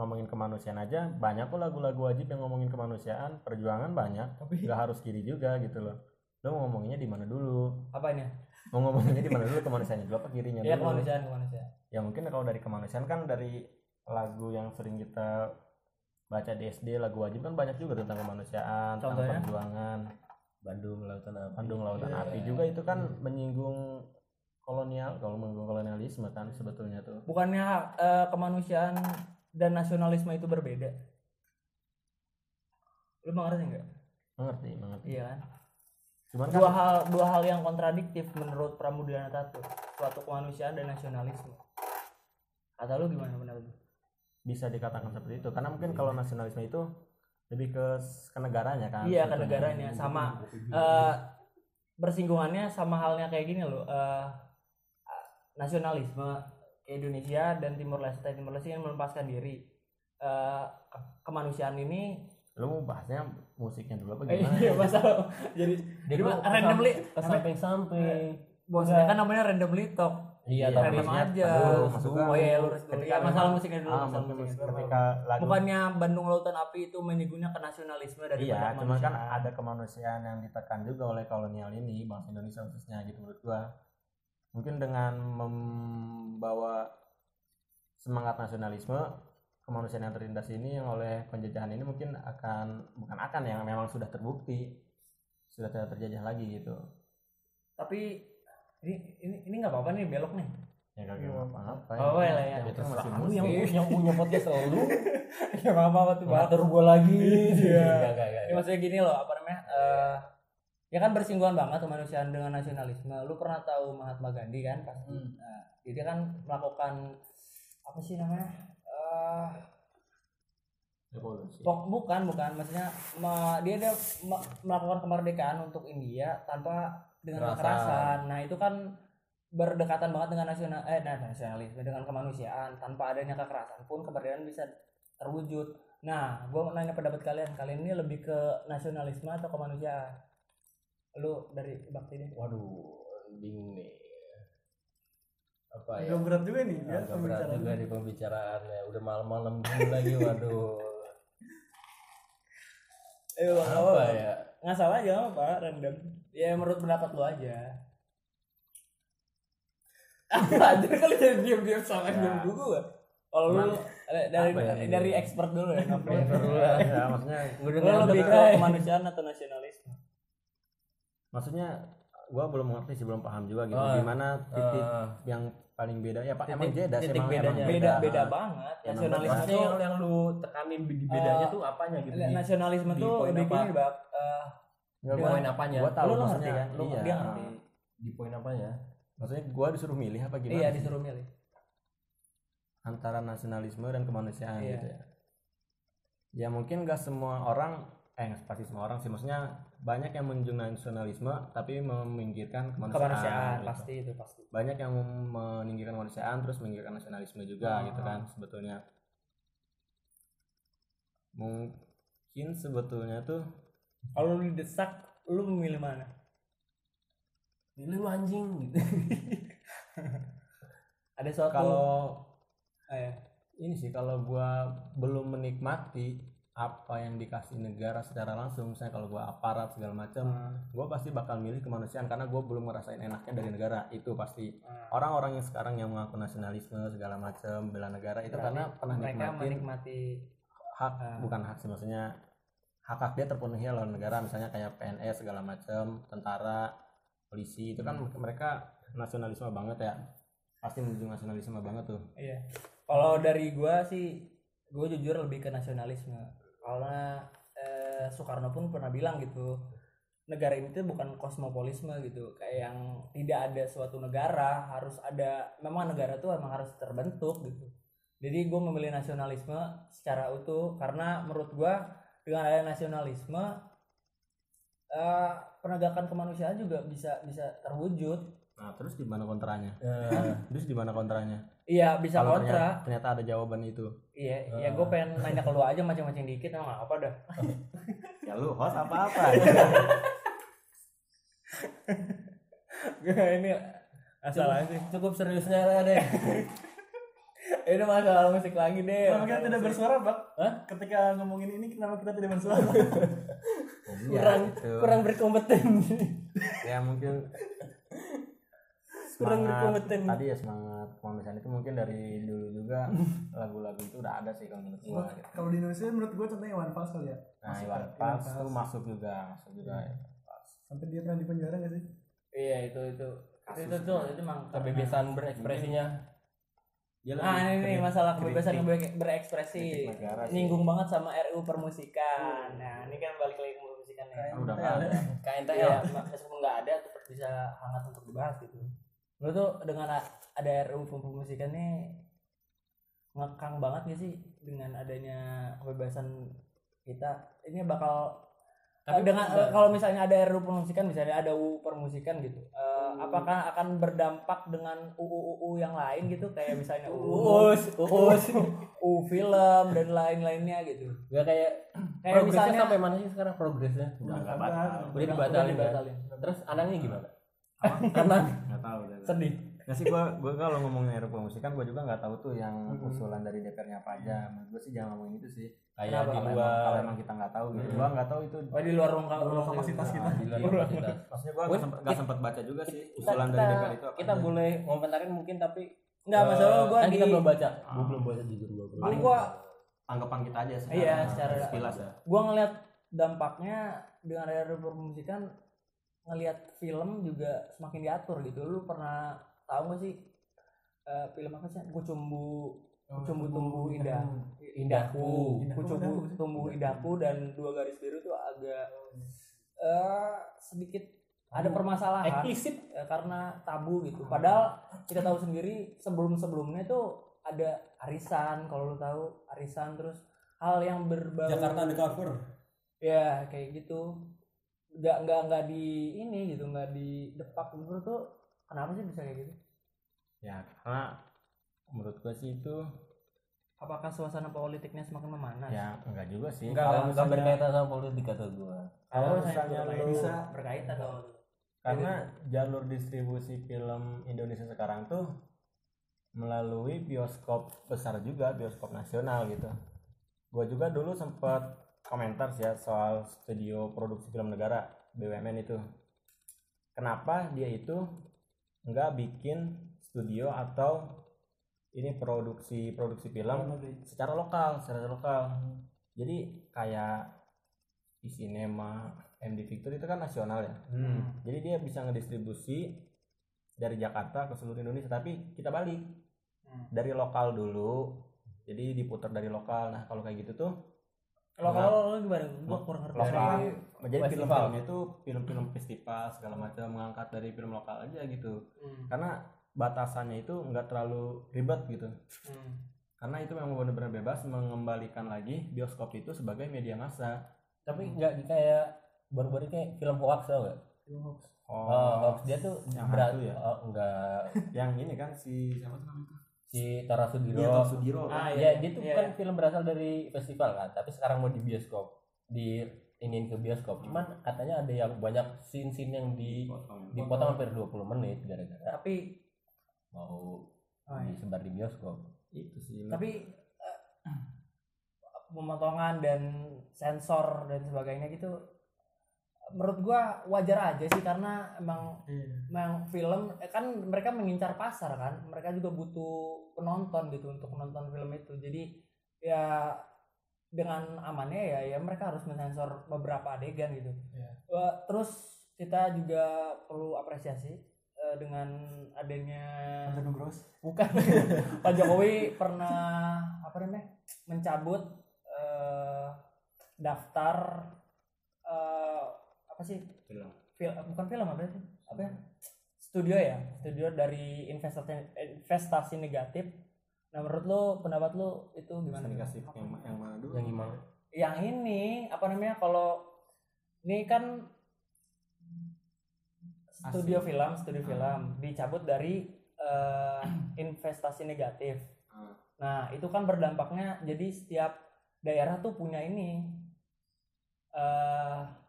ngomongin kemanusiaan aja banyak kok lagu-lagu wajib yang ngomongin kemanusiaan. Perjuangan banyak tapi nggak harus kiri juga gitu loh. Lo mau ngomonginnya di mana dulu? Apa ini? Mau ngomonginnya di mana dulu? Kemanusiaannya dulu apa kirinya ya dulu? kemanusiaan kemanusiaan. Ya mungkin kalau dari kemanusiaan kan dari lagu yang sering kita baca di SD lagu wajib kan banyak juga tentang kemanusiaan tentang Contohnya? perjuangan. Bandung Lautan Api. Bandung Lautan Iya. Api juga itu kan menyinggung kolonial kalau menyinggung kolonialisme kan sebetulnya tuh. Bukannya eh, kemanusiaan dan nasionalisme itu berbeda? Lu mengerti nggak? Mengerti mengerti. Iya kan? Cuman kan dua hal dua hal yang kontradiktif menurut Pramudana Tatu suatu kemanusiaan dan nasionalisme. Kata lu gimana pendapat lu bisa dikatakan seperti itu. Karena mungkin kalau nasionalisme itu lebih ke ke negaranya kan iya ke sebetulnya. negaranya. Sama eh, bersinggungannya sama halnya kayak gini loh eh, nasionalisme Indonesia dan Timur Leste. Timur Leste ingin melepaskan diri. Eh, ke- kemanusiaan ini lu mau bahasnya musiknya dulu apa gimana? iya masalah jadi Jadi randomly ke samping-samping. bosnya kan namanya randomly talk Iya, Iya, tapi maksudnya, aja. aduh, maksud gua oh iya lurus dulu ketika ya masalah musiknya dulu ah, masalah dulu. ketika lagu bukannya Bandung Lautan Api itu menyinggunnya ke nasionalisme dari iya cuman kan ada kemanusiaan yang ditekan juga oleh kolonial ini bangsa Indonesia khususnya gitu menurut gua. Mungkin dengan membawa semangat nasionalisme kemanusiaan yang tertindas ini yang oleh penjajahan ini mungkin akan bukan akan yang memang sudah terbukti sudah tidak terjajah lagi gitu. Tapi ini ini ini nggak apa-apa nih belok nih. Ya kagak apa-apa. Oh, ya. ya. Ya, itu terserah lu yang yang punya podcast lu ya nggak apa-apa tuh ngatur gua lagi. Iya. Ya, maksudnya gini loh apa namanya eh ya kan bersinggungan banget kemanusiaan dengan nasionalisme. Lu pernah tahu Mahatma Gandhi kan? Pasti Hmm. nah, jadi kan melakukan apa sih namanya eh revolusi. Bukan bukan. Maksudnya ma- dia dia ma- melakukan kemerdekaan untuk India tanpa dengan Kekerasan. kekerasan. Nah, itu kan berdekatan banget dengan nasional eh nah, nasionalisme dengan kemanusiaan tanpa adanya kekerasan pun kemerdekaan bisa terwujud. Nah, gue mau nanya pendapat kalian. Kalian ini lebih ke nasionalisme atau kemanusiaan? Lu dari bakti deh. waduh bingung nih apa ya agak berat juga nih ya agak berat pembicaraan. juga di pembicaraannya udah malam-malam gini lagi waduh Eh, apa ya Nggak salah aja apa random. Ya menurut pendapat lu aja. Anjir kali jadi diam-diam sama diam dulu gua. Kalau lu dari apa ya? dari expert dulu ya. Expert dulu lah. ya maksudnya udah lebih ke kemanusiaan atau nasionalisme? maksudnya gua belum mengerti sih belum paham juga gitu Oh, gimana titik Eh, yang paling beda. Ya pak Titik- emang beda sih titik emang, bedanya. emang beda. Beda, beda banget. Nasionalisme tuh yang, yang lu tekanin di bedanya Eh, tuh apanya gitu? Di, nasionalisme di tuh poin lebih apa? gini Ya, di gua- poin apanya? Gua tahu lu, lu ngerti maksudnya. kan? Lu iya. dia ngerti. Di poin apanya? Maksudnya gua disuruh milih apa gimana iya sih? disuruh milih. Antara nasionalisme dan kemanusiaan Iya. gitu ya. Ya mungkin gak semua orang eh nggak pasti semua orang sih. Maksudnya banyak yang menunjukkan nasionalisme tapi memingkirkan kemanusiaan, kemanusiaan gitu. pasti itu pasti banyak yang meninggikan kemanusiaan terus meninggikan nasionalisme juga Ah. gitu kan sebetulnya mungkin sebetulnya tuh kalau lu didesak lu memilih mana pilih lu anjing gitu ada suatu kalau ya. ini sih kalau gua belum menikmati apa yang dikasih negara secara langsung misalnya kalau gua aparat segala macam Hmm. gua pasti bakal milih kemanusiaan karena gua belum ngerasain enaknya dari negara itu pasti Hmm. orang-orang yang sekarang yang mengaku nasionalisme segala macam bela negara itu Berarti karena pernah mereka nikmatin menikmati hak Ah. bukan hak sih maksudnya hak hak dia terpenuhi oleh negara misalnya kayak PNS segala macam tentara polisi itu kan Hmm. mereka nasionalisme banget ya pasti menunjuk nasionalisme banget tuh iya kalau dari gua sih gua jujur lebih ke nasionalisme karena eh, Soekarno pun pernah bilang gitu negara ini tuh bukan kosmopolisme gitu. Kayak yang tidak ada suatu negara harus ada memang negara tuh emang harus terbentuk gitu. Jadi gue memilih nasionalisme secara utuh karena menurut gua dengan adanya nasionalisme eh, penegakan kemanusiaan juga bisa bisa terwujud. Nah terus di mana kontranya? Eh, terus di mana kontranya iya bisa Kalau kontra. ternyata, ternyata ada jawaban itu. Iya iya gue pengen nanya ke lu aja macam-macam dikit emang apa dah? Ya lu host apa apa ini masalah sih cukup seriusnya deh ini masalah musik lagi deh Kenapa kita tidak bersuara, Bak? Hah? Ketika ngomongin ini, kenapa kita tidak bersuara? kurang Ya, kurang berkompeten. Ya mungkin Kurang semangat berkompeten. tadi ya semangat kemanusiaan itu mungkin dari dulu juga lagu-lagu itu udah ada sih kalau menurut gua gitu. Kalau di Indonesia menurut gue contohnya Iwan Fals kali ya. nah Masuk Iwan Fals tuh masuk juga masuk juga ya. Sampai dia pernah di penjara gak sih? iya itu itu itu tuh itu emang kebebasan berekspresinya Dia ah ini nih kritik- masalah kebebasan kritik. berekspresi nyinggung banget sama RU permusikan nah ini kan balik lagi ke permusikan ya Ah, udah nggak ada KNTL ma- meskipun nggak ada tetap bisa hangat untuk dibahas gitu. Menurut tuh dengan ada RUU pemusikan nih ngekang banget gak sih dengan adanya kebebasan kita? Ini bakal Tapi eh, dengan kalau misalnya ada RUU permusikan misalnya ada UU permusikan gitu eh, apakah akan berdampak dengan UU UU yang lain gitu? Kayak misalnya UU uus uus UU film dan lain-lainnya gitu. Gak kayak kayak misalnya sampai mana sih sekarang? Progresnya? Udah nggak batal. udah udah dibatalin, terus anaknya gimana anak nggak tahu sedih Nggak sih gua gua kalau ngomongin RUU pemusikan gua juga nggak tahu tuh yang usulan dari DPR-nya apa aja. Menurut gua sih jangan ngomongin itu sih. kayak di emang, luar kalau emang kita nggak tahu gitu. Gua nggak tahu itu. oh di luar ruang Luar kapasitas kita. di luar kapasitas Maksudnya gua nggak sempet, nggak sempet baca juga sih kita, usulan kita, dari DPR itu apa. kita aja. boleh ngomentarin mungkin tapi Enggak, eh, masalah gua kan di kita belum baca Ah. gua belum baca jujur gua belum paling gua tanggapan kita aja secara, Iya, secara- sekilas ya. gua ngeliat dampaknya dengan ada permusikan ngelihat film juga semakin diatur gitu. Lu pernah tahu gak sih eh, film apa sih? Kucumbu Kucumbu tumbuh indah. Indahku. Kucumbu tumbuh indahku dan dua garis biru tuh agak eh sedikit ada permasalahan. Eksplisit. Ya, karena tabu gitu. Padahal kita tahu sendiri sebelum-sebelumnya tuh ada arisan kalau lu tahu arisan terus hal yang berbau Jakarta undercover ya kayak gitu nggak nggak nggak di ini gitu nggak di depak. Menurut tuh kenapa sih bisa kayak gitu? Ya karena menurut gua sih itu apakah suasana politiknya semakin memanas? Ya enggak juga sih. enggak Kalau enggak misalnya- berkaitan sama politik kata gua. Kalau misalnya lu bisa berkaitan kalau karena jalur distribusi film Indonesia sekarang tuh melalui bioskop besar juga bioskop nasional gitu. Gue juga dulu sempat komentar sih ya soal studio produksi film negara BUMN itu. Kenapa dia itu nggak bikin studio atau ini produksi produksi film secara lokal secara lokal? Jadi kayak di sinema MD Victor itu kan nasional ya? Hmm. jadi dia bisa ngedistribusi dari Jakarta ke seluruh Indonesia tapi kita balik. Hmm. dari lokal dulu jadi diputar dari lokal. Nah kalau kayak gitu tuh Kalau kalau lu gimana? Gua kurang ngerti. lokal Dari jadi film-filmnya itu film-film festival segala macam mengangkat dari film lokal aja gitu Hmm. karena batasannya itu nggak terlalu ribet gitu Hmm. karena itu memang benar-benar bebas mengembalikan lagi bioskop itu sebagai media massa tapi nggak di kayak baru-baru kayak film hoax tau gak? oh, Oh, hoax dia tuh yang berat ya? oh, enggak yang ini kan si siapa tuh namanya si Tara Sudiro Iya, Tom Sudiro Ah, kan? ya dia tuh Iya, kan iya. film berasal dari festival kan tapi sekarang mau di bioskop di iniin ke bioskop cuman katanya ada yang banyak scene-scene yang di Dipotong. dipotong hampir 20 menit gara-gara Tapi mau oh, iya. disebar di bioskop itu sih tapi eh, pemotongan dan sensor dan sebagainya gitu menurut gua wajar aja sih karena emang emang film eh, kan mereka mengincar pasar kan mereka juga butuh penonton gitu untuk menonton film itu. Jadi ya dengan amannya ya ya mereka harus mensensor beberapa adegan gitu. Wah, terus kita juga perlu apresiasi eh, dengan adanya Antonio Gross bukan. Pak Jokowi pernah apa namanya mencabut eh, daftar apa sih? Film. Film bukan film apa sih? Apa ya? Studio ya? Studio dari investasi investasi negatif. Nah menurut lu pendapat lu itu gimana? Dikasih yang yang mana dulu? Yang gimana yang ini apa namanya kalau ini kan studio film studio film. Dicabut dari eh, investasi negatif. Ah. nah itu kan berdampaknya jadi setiap daerah tuh punya ini eh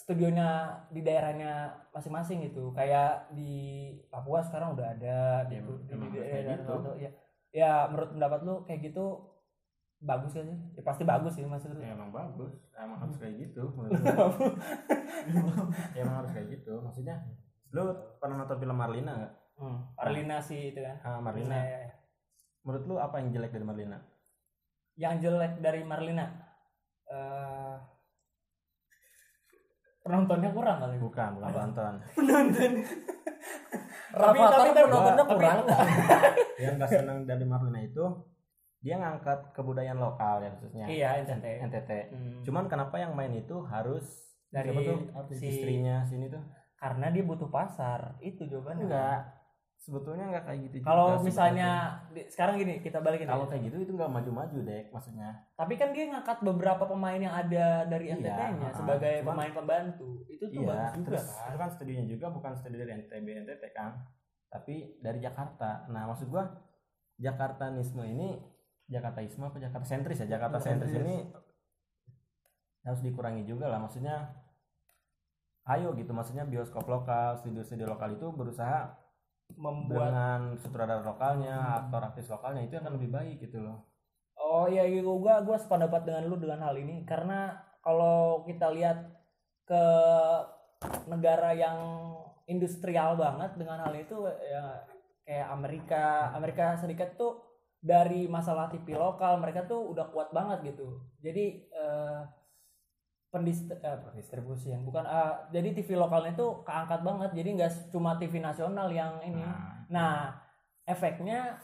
studionya di daerahnya masing-masing gitu. Kayak di Papua sekarang udah ada Ya, gitu di, di daerah gitu. ya ya menurut pendapat lu kayak gitu bagus kan sih? Ya, pasti bagus sih maksud lu. Ya, emang bagus. Emang harus kayak gitu ya, emang harus kayak gitu. Maksudnya lu pernah nonton film Marlina nggak hmm. Arlina sih itu kan. Ah, Marlina. Ya, ya. menurut lu apa yang jelek dari Marlina? Yang jelek dari Marlina? Eh penontonnya kurang kali. Bukan bukan penonton. Penonton. Tapi- penontonnya tapi- kurang. yang gak senang dari Marlina itu dia ngangkat kebudayaan lokal ya khususnya. Iya NTT NTT Hmm. cuman kenapa yang main itu harus Dari siapa tuh? si- istrinya sini tuh? Karena dia butuh pasar. Itu jawabannya. Enggak sebetulnya enggak kayak gitu kalau misalnya di- sekarang gini kita balikin kalau ya. kayak gitu itu enggak maju-maju dek maksudnya. Tapi kan dia ngangkat beberapa pemain yang ada dari Iya, NTT-nya ah, sebagai cuman- pemain pembantu. Itu tuh iya bagus juga terus kan? itu kan studionya juga bukan studio dari NTB NTT kan. Tapi dari Jakarta. Nah maksud gua Jakartanisme ini Jakartaisme apa Jakarta sentris ya? Jakarta sentris ini harus dikurangi juga lah maksudnya. Ayo gitu maksudnya bioskop lokal studio-studio lokal itu berusaha membuat dengan sutradara lokalnya aktor artis lokalnya itu akan lebih baik gitu loh. Oh iya gitu gua gua sependapat dengan lu dengan hal ini. Karena kalau kita lihat ke negara yang industrial banget dengan hal itu ya kayak Amerika Amerika Serikat tuh dari masalah TV lokal mereka tuh udah kuat banget gitu. Jadi eh, pendist eh, pendistribusian bukan eh, jadi TV lokalnya tuh keangkat banget jadi nggak cuma TV nasional yang ini nah, Nah, efeknya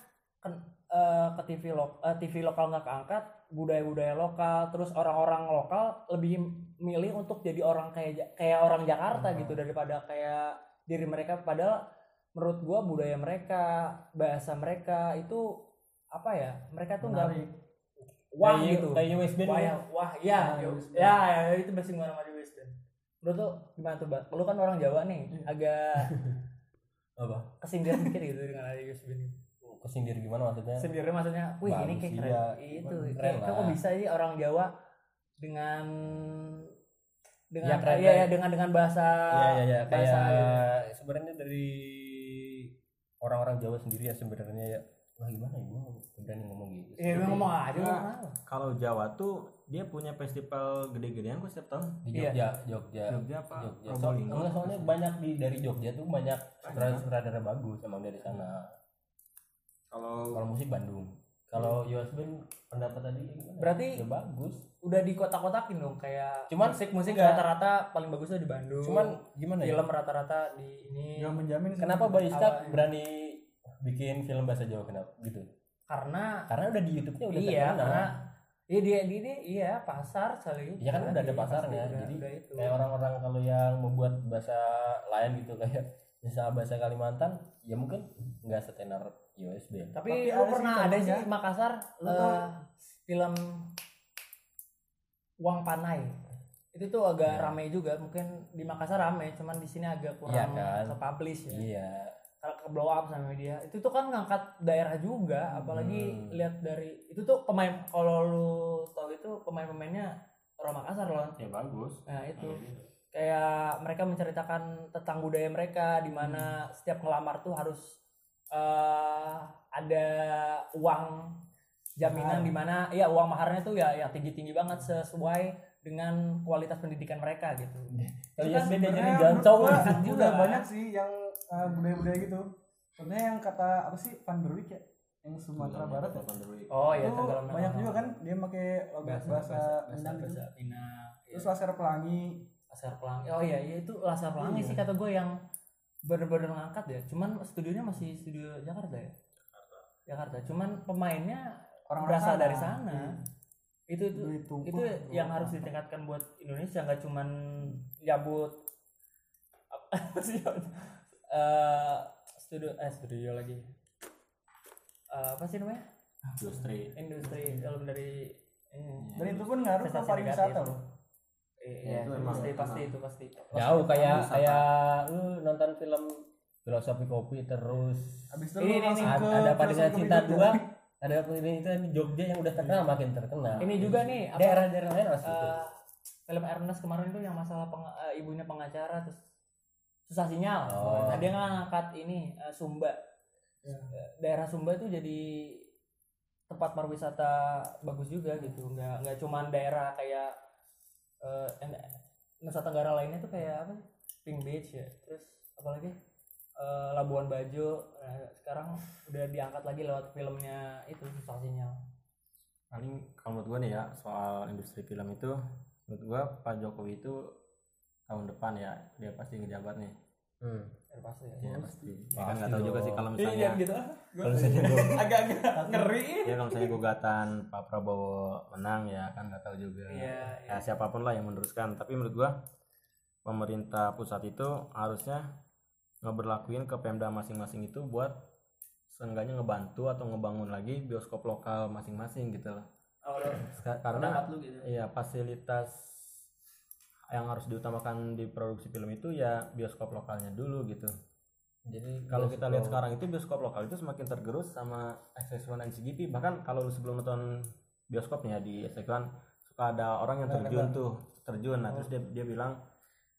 eh, ke TV lo, eh, TV lokal nggak keangkat, budaya-budaya lokal, terus orang-orang lokal lebih milih untuk jadi orang kayak kayak orang Jakarta gitu daripada kayak diri mereka. Padahal menurut gua budaya mereka, bahasa mereka itu apa ya? Mereka tuh nggak. Wah Kayak- gitu. kayak West Band Wah, gitu. ya, wah, ya, Ah, ya, ya, ya, itu bahasa nama di West Band. Menurut lu gimana tuh, Bat? Lu kan orang Jawa nih, agak apa kesindiran dikit gitu dengan ada West Band itu kesindir gimana maksudnya sendiri maksudnya wih ini kayak keren itu Keren kayak kok bisa sih orang Jawa dengan dengan Ya, keren, iya keren. ya dengan dengan bahasa Iya iya iya bahasa kayak sebenarnya dari orang-orang Jawa sendiri ya sebenarnya ya wah gimana ya nggak berani ngomong gitu ya lu ngomong aja Nah, kalau Jawa tuh dia punya festival gede-gedean kok setiap tahun di Iya. Jogja Jogja Jogja apa Jogja. So, Probolinggo enggak, soalnya banyak di dari Jogja tuh banyak sutradara bagus emang dari sana. kalau Kalau musik Bandung. Kalau US Band pendapat tadi gimana? Berarti- ya bagus. udah di kotak-kotakin dong kayak Cuman musik musik enggak. rata-rata paling bagusnya di Bandung cuman gimana ya film rata-rata di ini Gak menjamin kenapa Awalnya. berani bikin film bahasa Jawa kenapa? Gitu. Karena karena udah di YouTube-nya udah iya terkenal. karena iya dia dia, dia iya pasar kali. Iya kan udah ada pasarnya, udah- jadi udah itu. kayak orang-orang kalau yang membuat bahasa lain gitu kayak misalnya bahasa Kalimantan ya mungkin nggak setenar USB tapi, Tapi ada pernah sih ada sih. Makassar Lu eh, tau- film Uang Panai. Itu tuh agak Iya. ramai juga mungkin di Makassar ramai cuman di sini agak kurang Iya kan? ke publish ya. Iya ke blow up sama media itu tuh kan ngangkat daerah juga apalagi Hmm. lihat dari itu tuh pemain kalau lu tahu itu pemain-pemainnya orang Makassar loh ya bagus. Nah itu. Kayak mereka menceritakan tentang budaya mereka di mana setiap ngelamar tuh harus eh ada uang jaminan di mana ya uang maharnya tuh ya yang tinggi-tinggi banget sesuai dengan kualitas pendidikan mereka gitu. dia jadi Sebenarnya jancong juga. banyak sih yang uh, budaya-budaya gitu contohnya yang kata apa sih Van der Wijk ya yang Sumatera Barat ya Oh iya itu tenggelam banyak juga kan dia pakai bahasa, bahasa, Minang gitu. bahasa Minang. terus laser pelangi Laser Pelangi. Oh iya, iya itu Laser Pelangi Iya. sih kata gue yang bener-bener ngangkat ya. Cuman studionya masih studio Jakarta ya. Jakarta. Cuman pemainnya orang berasal dari sana. Itu itu itu bro. yang harus ditingkatkan buat Indonesia nggak cuman nyabut apa sih eh studio eh studio lagi. Eh, apa sih namanya? Industri. Industri dalam dari ini. Dan itu pun ngaruh ke pariwisata loh. Iya itu itu emang- pasti pasti itu pasti. Jauh kayak kayak lu nonton film filosofi kopi terus. Habis itu Ini, ini, ada, ke ada apa dengan filosofi cinta dua? Ya. ada apa ini? Itu di Jogja yang udah terkenal makin terkenal. Ini juga nih apa, daerah-daerah lain gitu eh, film Ernest kemarin itu yang masalah peng- eh, ibunya pengacara terus susah sinyal. Oh. nah dia ngangkat ini eh, Sumba. Ya. Daerah Sumba itu jadi tempat pariwisata bagus juga gitu. Nggak nggak cuman daerah kayak en- Nusa Tenggara lainnya tuh kayak apa Pink Beach ya. Terus apalagi eh, Labuan Bajo. Nah, sekarang udah diangkat lagi lewat filmnya itu susah sinyal. Paling kalau menurut gue nih ya soal industri film itu menurut gue Pak Jokowi itu tahun depan ya dia pasti ngejabat nih. Hmm. ya pasti ya. ya pasti. Ya Pasti kan nggak tahu juga sih kalau Iya misalnya gitu. Kalau misalnya gua- agak-agak ngeri. Ya kalau misalnya gugatan Pak Prabowo menang ya kan nggak tahu juga. Iya, ya siapa pun lah yang meneruskan. Tapi menurut gua pemerintah pusat itu harusnya ngeberlakuin ke Pemda masing-masing itu buat seenggaknya ngebantu atau ngebangun lagi bioskop lokal masing-masing gitu loh oh, karena gitu. iya fasilitas yang harus diutamakan di produksi film itu ya bioskop lokalnya dulu gitu. Jadi kalau kita lihat sekarang itu bioskop lokal itu semakin tergerus sama XS1 dan CGV bahkan kalau lu sebelum nonton bioskopnya di XS1 suka ada orang yang terjun tuh terjun. Nah terus dia dia bilang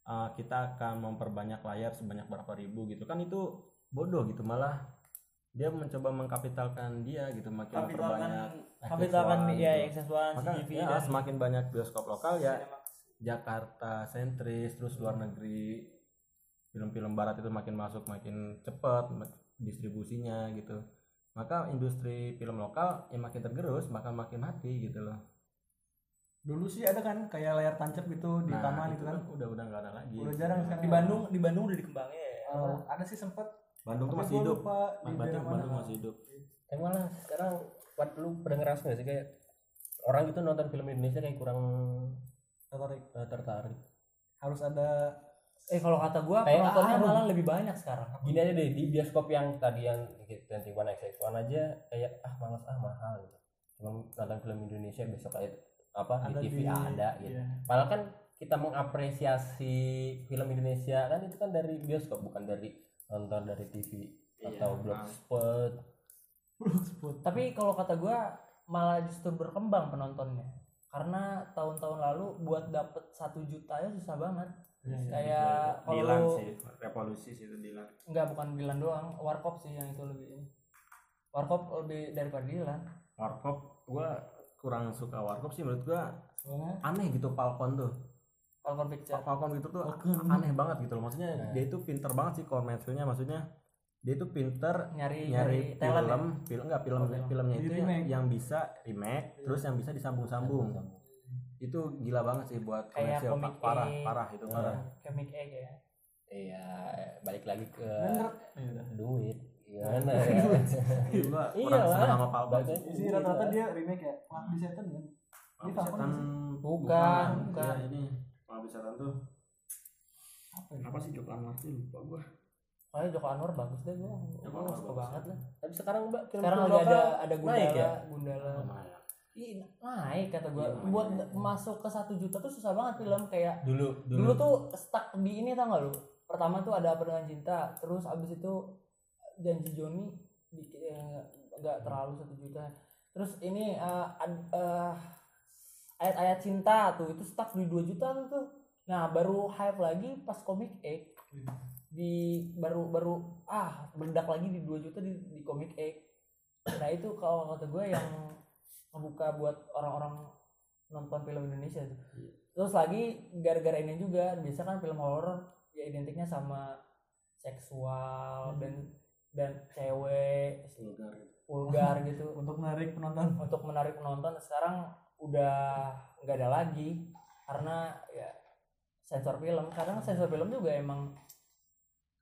"Eh, kita akan memperbanyak layar sebanyak berapa ribu gitu. Kan itu bodoh gitu malah dia mencoba mengkapitalkan dia gitu makin kapitalkan XS1 ya gitu. XS1 maka CGV ya, dan semakin banyak bioskop lokal ya. Jakarta sentris terus luar negeri. Film-film barat itu makin masuk makin cepat distribusinya gitu. Maka industri film lokal yang makin tergerus bakal makin mati gitu loh. Dulu sih ada kan kayak layar tancap gitu di nah taman itu itu kan udah udah nggak ada lagi. Udah jarang sekarang. Di Bandung di Bandung udah dikembangin. Ya Eh, ada sih sempet. Bandung tuh masih hidup. lupa Bandung mana. masih hidup. Yang malah sekarang buat lu pernah ngerasa gak sih kayak orang itu nonton film Indonesia kayak kurang tertarik eh, tertarik. harus ada eh kalau kata gua Kayak penontonnya malah lebih banyak sekarang Gini aja deh di bioskop yang tadi yang 21 XX1 aja kayak ah males ah mahal gitu. Cuma nonton film Indonesia besok kayak apa Ada di TV di- ada gitu. iya. Padahal kan kita mengapresiasi film Indonesia kan itu kan dari bioskop bukan dari nonton dari TV Iya, atau blogspot. blogspot tapi kalau kata gua malah justru berkembang penontonnya karena tahun-tahun lalu buat dapet satu juta ya susah banget kayak kalau Dilan lu- sih revolusi sih itu Dilan Enggak, bukan Dilan doang. Warkop sih yang itu lebih ini. Warkop lebih daripada Dilan. Warkop gua kurang suka Warkop sih menurut gua soalnya aneh gitu Falcon tuh Falcon Picture. Falcon gitu tuh Falcon. aneh banget gitu loh maksudnya Nah. dia itu pinter banget sih core maksudnya dia itu pinter Nyari nyari film ya? film enggak film Oh, film. filmnya itu yang, yang bisa remake terus yang bisa disambung-sambung itu gila banget sih buat Kayak komersial komik parah egg. parah itu parah Comic egg ya. iya balik lagi ke Bener. duit gimana ya gila Iya kurang lah. senang sama Pak Bang Balik Isi rata-rata dia remake ya. Pengabdi setan kan. Ini Pengabdi tahun setan Bukan, Iya, bukan. ini Pengabdi setan tuh Apa ya? apa sih Joko Anwar sih lupa gua Soalnya Joko Anwar bagus deh gua. Joko Gua Anwar suka banget lah. tapi sekarang mbak film Sekarang lagi ada ada Gundala, naik ya? Gundala. lumayan Ih, naik kata gua. Iya, Buat naik. masuk ke satu juta tuh susah banget film. Kayak dulu dulu. tuh stuck di ini tau gak lu? Pertama tuh ada apa dengan cinta terus abis itu janji Joni dikit eh, nggak terlalu satu juta. Terus ini eh, ad- eh, ayat-ayat cinta tuh itu stuck di 2 juta tuh, tuh. Nah baru hype lagi pas komik Egg di baru baru ah meledak lagi di 2 juta di, di komik Egg nah itu kalau kata gue yang ngebuka buat orang-orang nonton film Indonesia tuh. Terus lagi gara-gara ini juga biasa kan film horor ya identiknya sama seksual dan dan cewek vulgar. vulgar gitu. Untuk menarik penonton. untuk menarik penonton sekarang udah nggak ada lagi. Karena ya sensor film kadang sensor film juga emang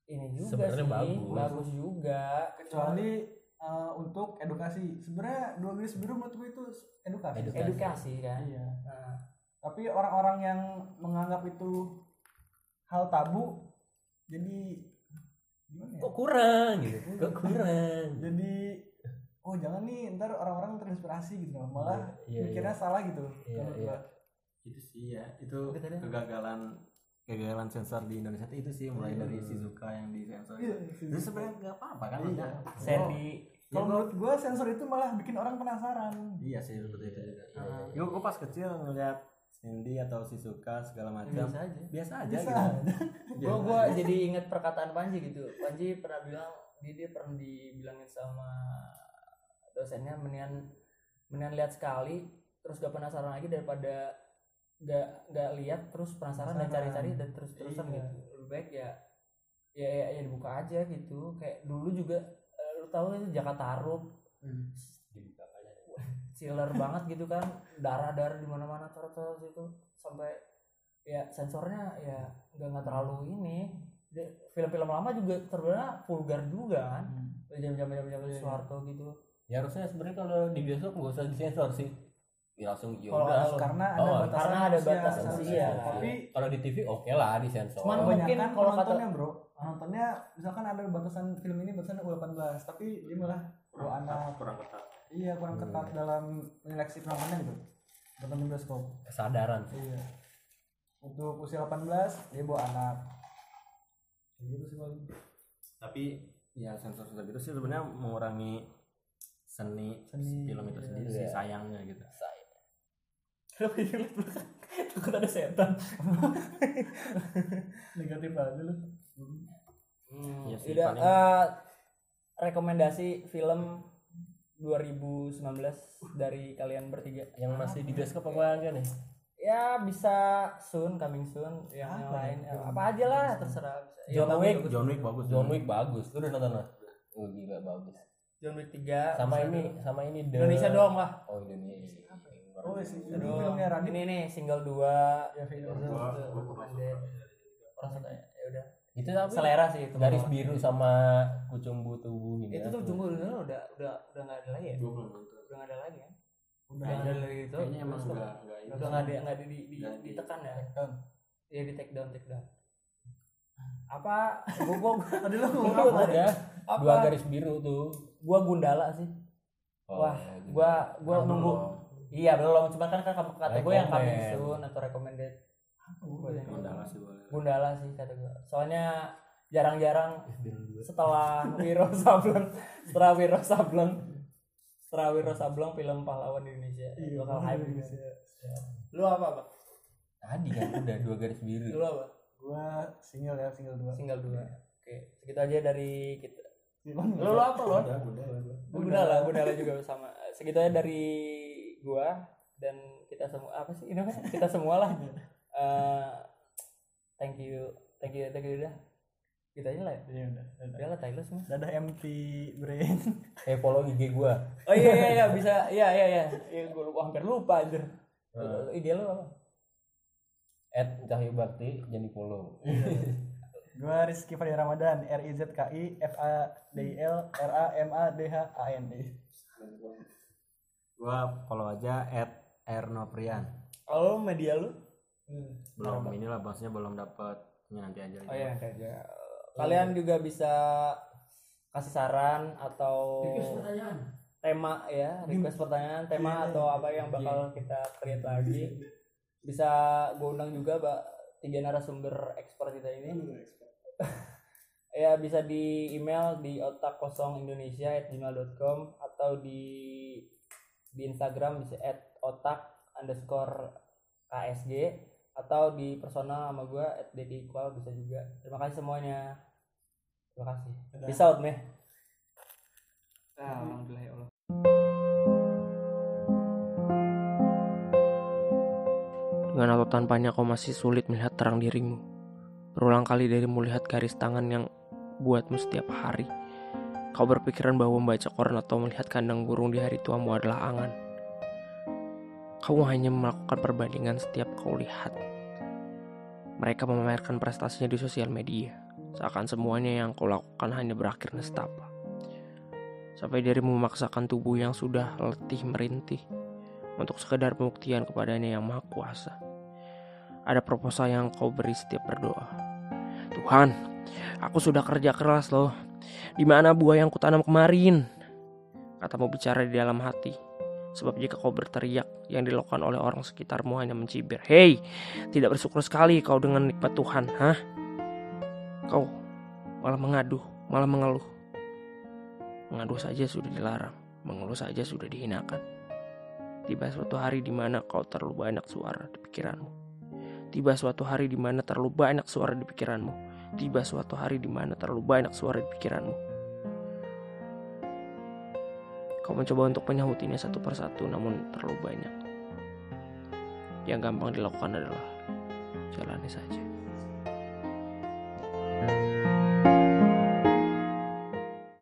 ini juga Sebenarnya sih bagus. bagus juga Kecuali eh, untuk edukasi. Sebenarnya dua garis biru menurut gue itu edukasi. Edukasi. edukasi kan Iya. nah, Tapi orang-orang yang menganggap itu hal tabu jadi gimana ya? kok kurang gitu kok kurang Jadi oh jangan nih ntar orang-orang terinspirasi gitu malah Iya, iya, mikirnya salah gitu Iya, iya. gua. itu sih ya itu kegagalan kegagalan sensor di Indonesia itu sih mulai dari Shizuka yang disensor Iya, itu Shizuka. sebenarnya nggak apa-apa kan Iya. Sandy Kalau menurut gua sensor itu malah bikin orang penasaran. iya sih seperti itu juga. Ah. Gue gue pas kecil ngeliat Cindy atau Shizuka segala macam. Biasa aja. Biasa aja gitu. Gue gue jadi inget perkataan Panji gitu. Panji pernah bilang dia, dia pernah dibilangin sama dosennya mendingan mendingan lihat sekali terus gak penasaran lagi daripada gak gak lihat terus penasaran dan cari-cari dan terus terusan Iya. gitu. Lebih baik ya ya, ya ya dibuka aja gitu. Kayak dulu juga eh, lu tahu itu Jakarta Tarup chiller banget gitu kan. Darah darah di mana mana terus itu sampai ya sensornya ya nggak nggak terlalu ini. Film-film lama juga sebenarnya vulgar juga kan. Jam jam jam jam Iya. Soeharto gitu. Ya harusnya sebenarnya kalau di bioskop nggak usah disensor sih ya langsung ya Kalau- udah. kalau- Karena ada Oh, batasan karena ada seharusnya. usia. Tapi kalau di TV oke lah disensor Cuman Oh, mungkin kebanyakan kalau kata- penontonnya bro. Penontonnya misalkan ada batasan film ini batasan U18 tapi dia malah bawa anak. kurang ketat. Iya kurang Hmm. ketat dalam menyeleksi penontonnya gitu. Nonton di bioskop kesadaran. Iya. Untuk usia 18 dia bawa anak. Gitu sih paling tapi ya sensor sensor gitu sih sebenarnya mengurangi seni, Seni, film itu iya. sendiri sih sayangnya gitu takut ada setan. Negatif aja lu. Hmm, sih, udah paling- eh, rekomendasi film 2019 dari kalian bertiga. Yang masih di bioskop apa enggak nih? Ya bisa soon coming soon. Yang, Apa lain ya? Ya, apa aja lah terserah. Ya, John bagus, Wick. John Wick bagus. John Wick bagus. Lu udah nonton lah oh gila bagus. John Wick 3 sama ini sama ini The- Indonesia doang lah. Oh Indonesia oh sih doang. filmnya Radit. Ini nih single 2 ya film orang satu ya ya udah. Itu tapi selera sih itu garis biru sama kucumbu tubuh gitu itu tuh jumbo dulu udah udah udah nggak ada lagi ya? Udah nggak ada lagi ya udah udah nggak ada lagi itu. Kayaknya emang Terus enggak enggak udah nggak ada nggak ada di, di, ditekan ya? ya di take down take down. Apa? Gua gua tadi lu gua ngomong apa ada apa? dua garis biru tuh. Gua gundala sih. Oh, wah gua gua nunggu. Iya belum. Cuma kan kan kata gue yang coming Recommend. soon atau recommended. Gua. Gundala sih boleh. Gundala sih kata gue. Soalnya jarang-jarang setelah Wiro Sableng setelah Wiro Sableng setelah Wiro Sableng film pahlawan di Indonesia. Iya, bakal hype bener. juga lu apa pak? Tadi kan udah dua garis biru. Lu apa? Gua single ya single dua. Tinggal dua. Oke segitu aja dari kita. Lu, lu apa lu Gundala. Gundala gundala juga sama. Segitu aja dari gua dan kita semua apa sih ini namanya? kita semua lah Eh, thank you thank you thank you udah kita aja lah ya Iya udah, udah. udah lah Tyler semua Dadah MT Brain. eh follow IG gua oh iya iya iya bisa iya iya iya iya gue lupa hampir lupa anjir Hmm. Ide lu apa? At Cahyo Bakti jadi follow. Gua Rizky Fadil Ramadan R I Z K I F A D I L R A M A D H A N I gua follow aja at Ernoprian. Kalau media lu? belum inilah maksudnya belum dapat ini nanti aja Oh iya nanti aja. Kalian juga bisa kasih saran atau tema ya, request pertanyaan, tema atau apa yang bakal kita create lagi. Bisa gue undang juga Mbak tiga narasumber ekspor kita ini. ya bisa di email di otak kosong indonesia gmail.com atau di di Instagram bisa at otak underscore ksg atau di personal sama gue at equal bisa juga. Terima kasih semuanya. Terima kasih. Peace out meh. Ah, alhamdulillah ya Allah. Dengan atau tanpanya kau masih sulit melihat terang dirimu. Berulang kali darimu lihat garis tangan yang buatmu setiap hari. Kau berpikiran bahwa membaca koran atau melihat kandang burung di hari tuamu adalah angan. Kau hanya melakukan perbandingan setiap kau lihat. Mereka memamerkan prestasinya di sosial media. Seakan semuanya yang kau lakukan hanya berakhir nestapa. Sampai dirimu memaksakan tubuh yang sudah letih merintih untuk sekedar pembuktian kepadanya yang maha kuasa. Ada proposal yang kau beri setiap berdoa. Tuhan, aku sudah kerja keras loh. Di mana buah yang kutanam kemarin? Katamu bicara di dalam hati. Sebab jika kau berteriak, yang dilakukan oleh orang sekitarmu hanya mencibir. Hei, tidak bersyukur sekali kau dengan nikmat Tuhan, hah? Kau malah mengaduh, malah mengeluh. Mengaduh saja sudah dilarang, mengeluh saja sudah dihinakan. Tiba suatu hari di mana kau terlalu banyak suara di pikiranmu. Tiba suatu hari di mana terlalu banyak suara di pikiranmu. Tiba suatu hari di mana terlalu banyak suara di pikiranmu. Kau mencoba untuk menyahutinya satu persatu namun terlalu banyak. Yang gampang dilakukan adalah jalani saja.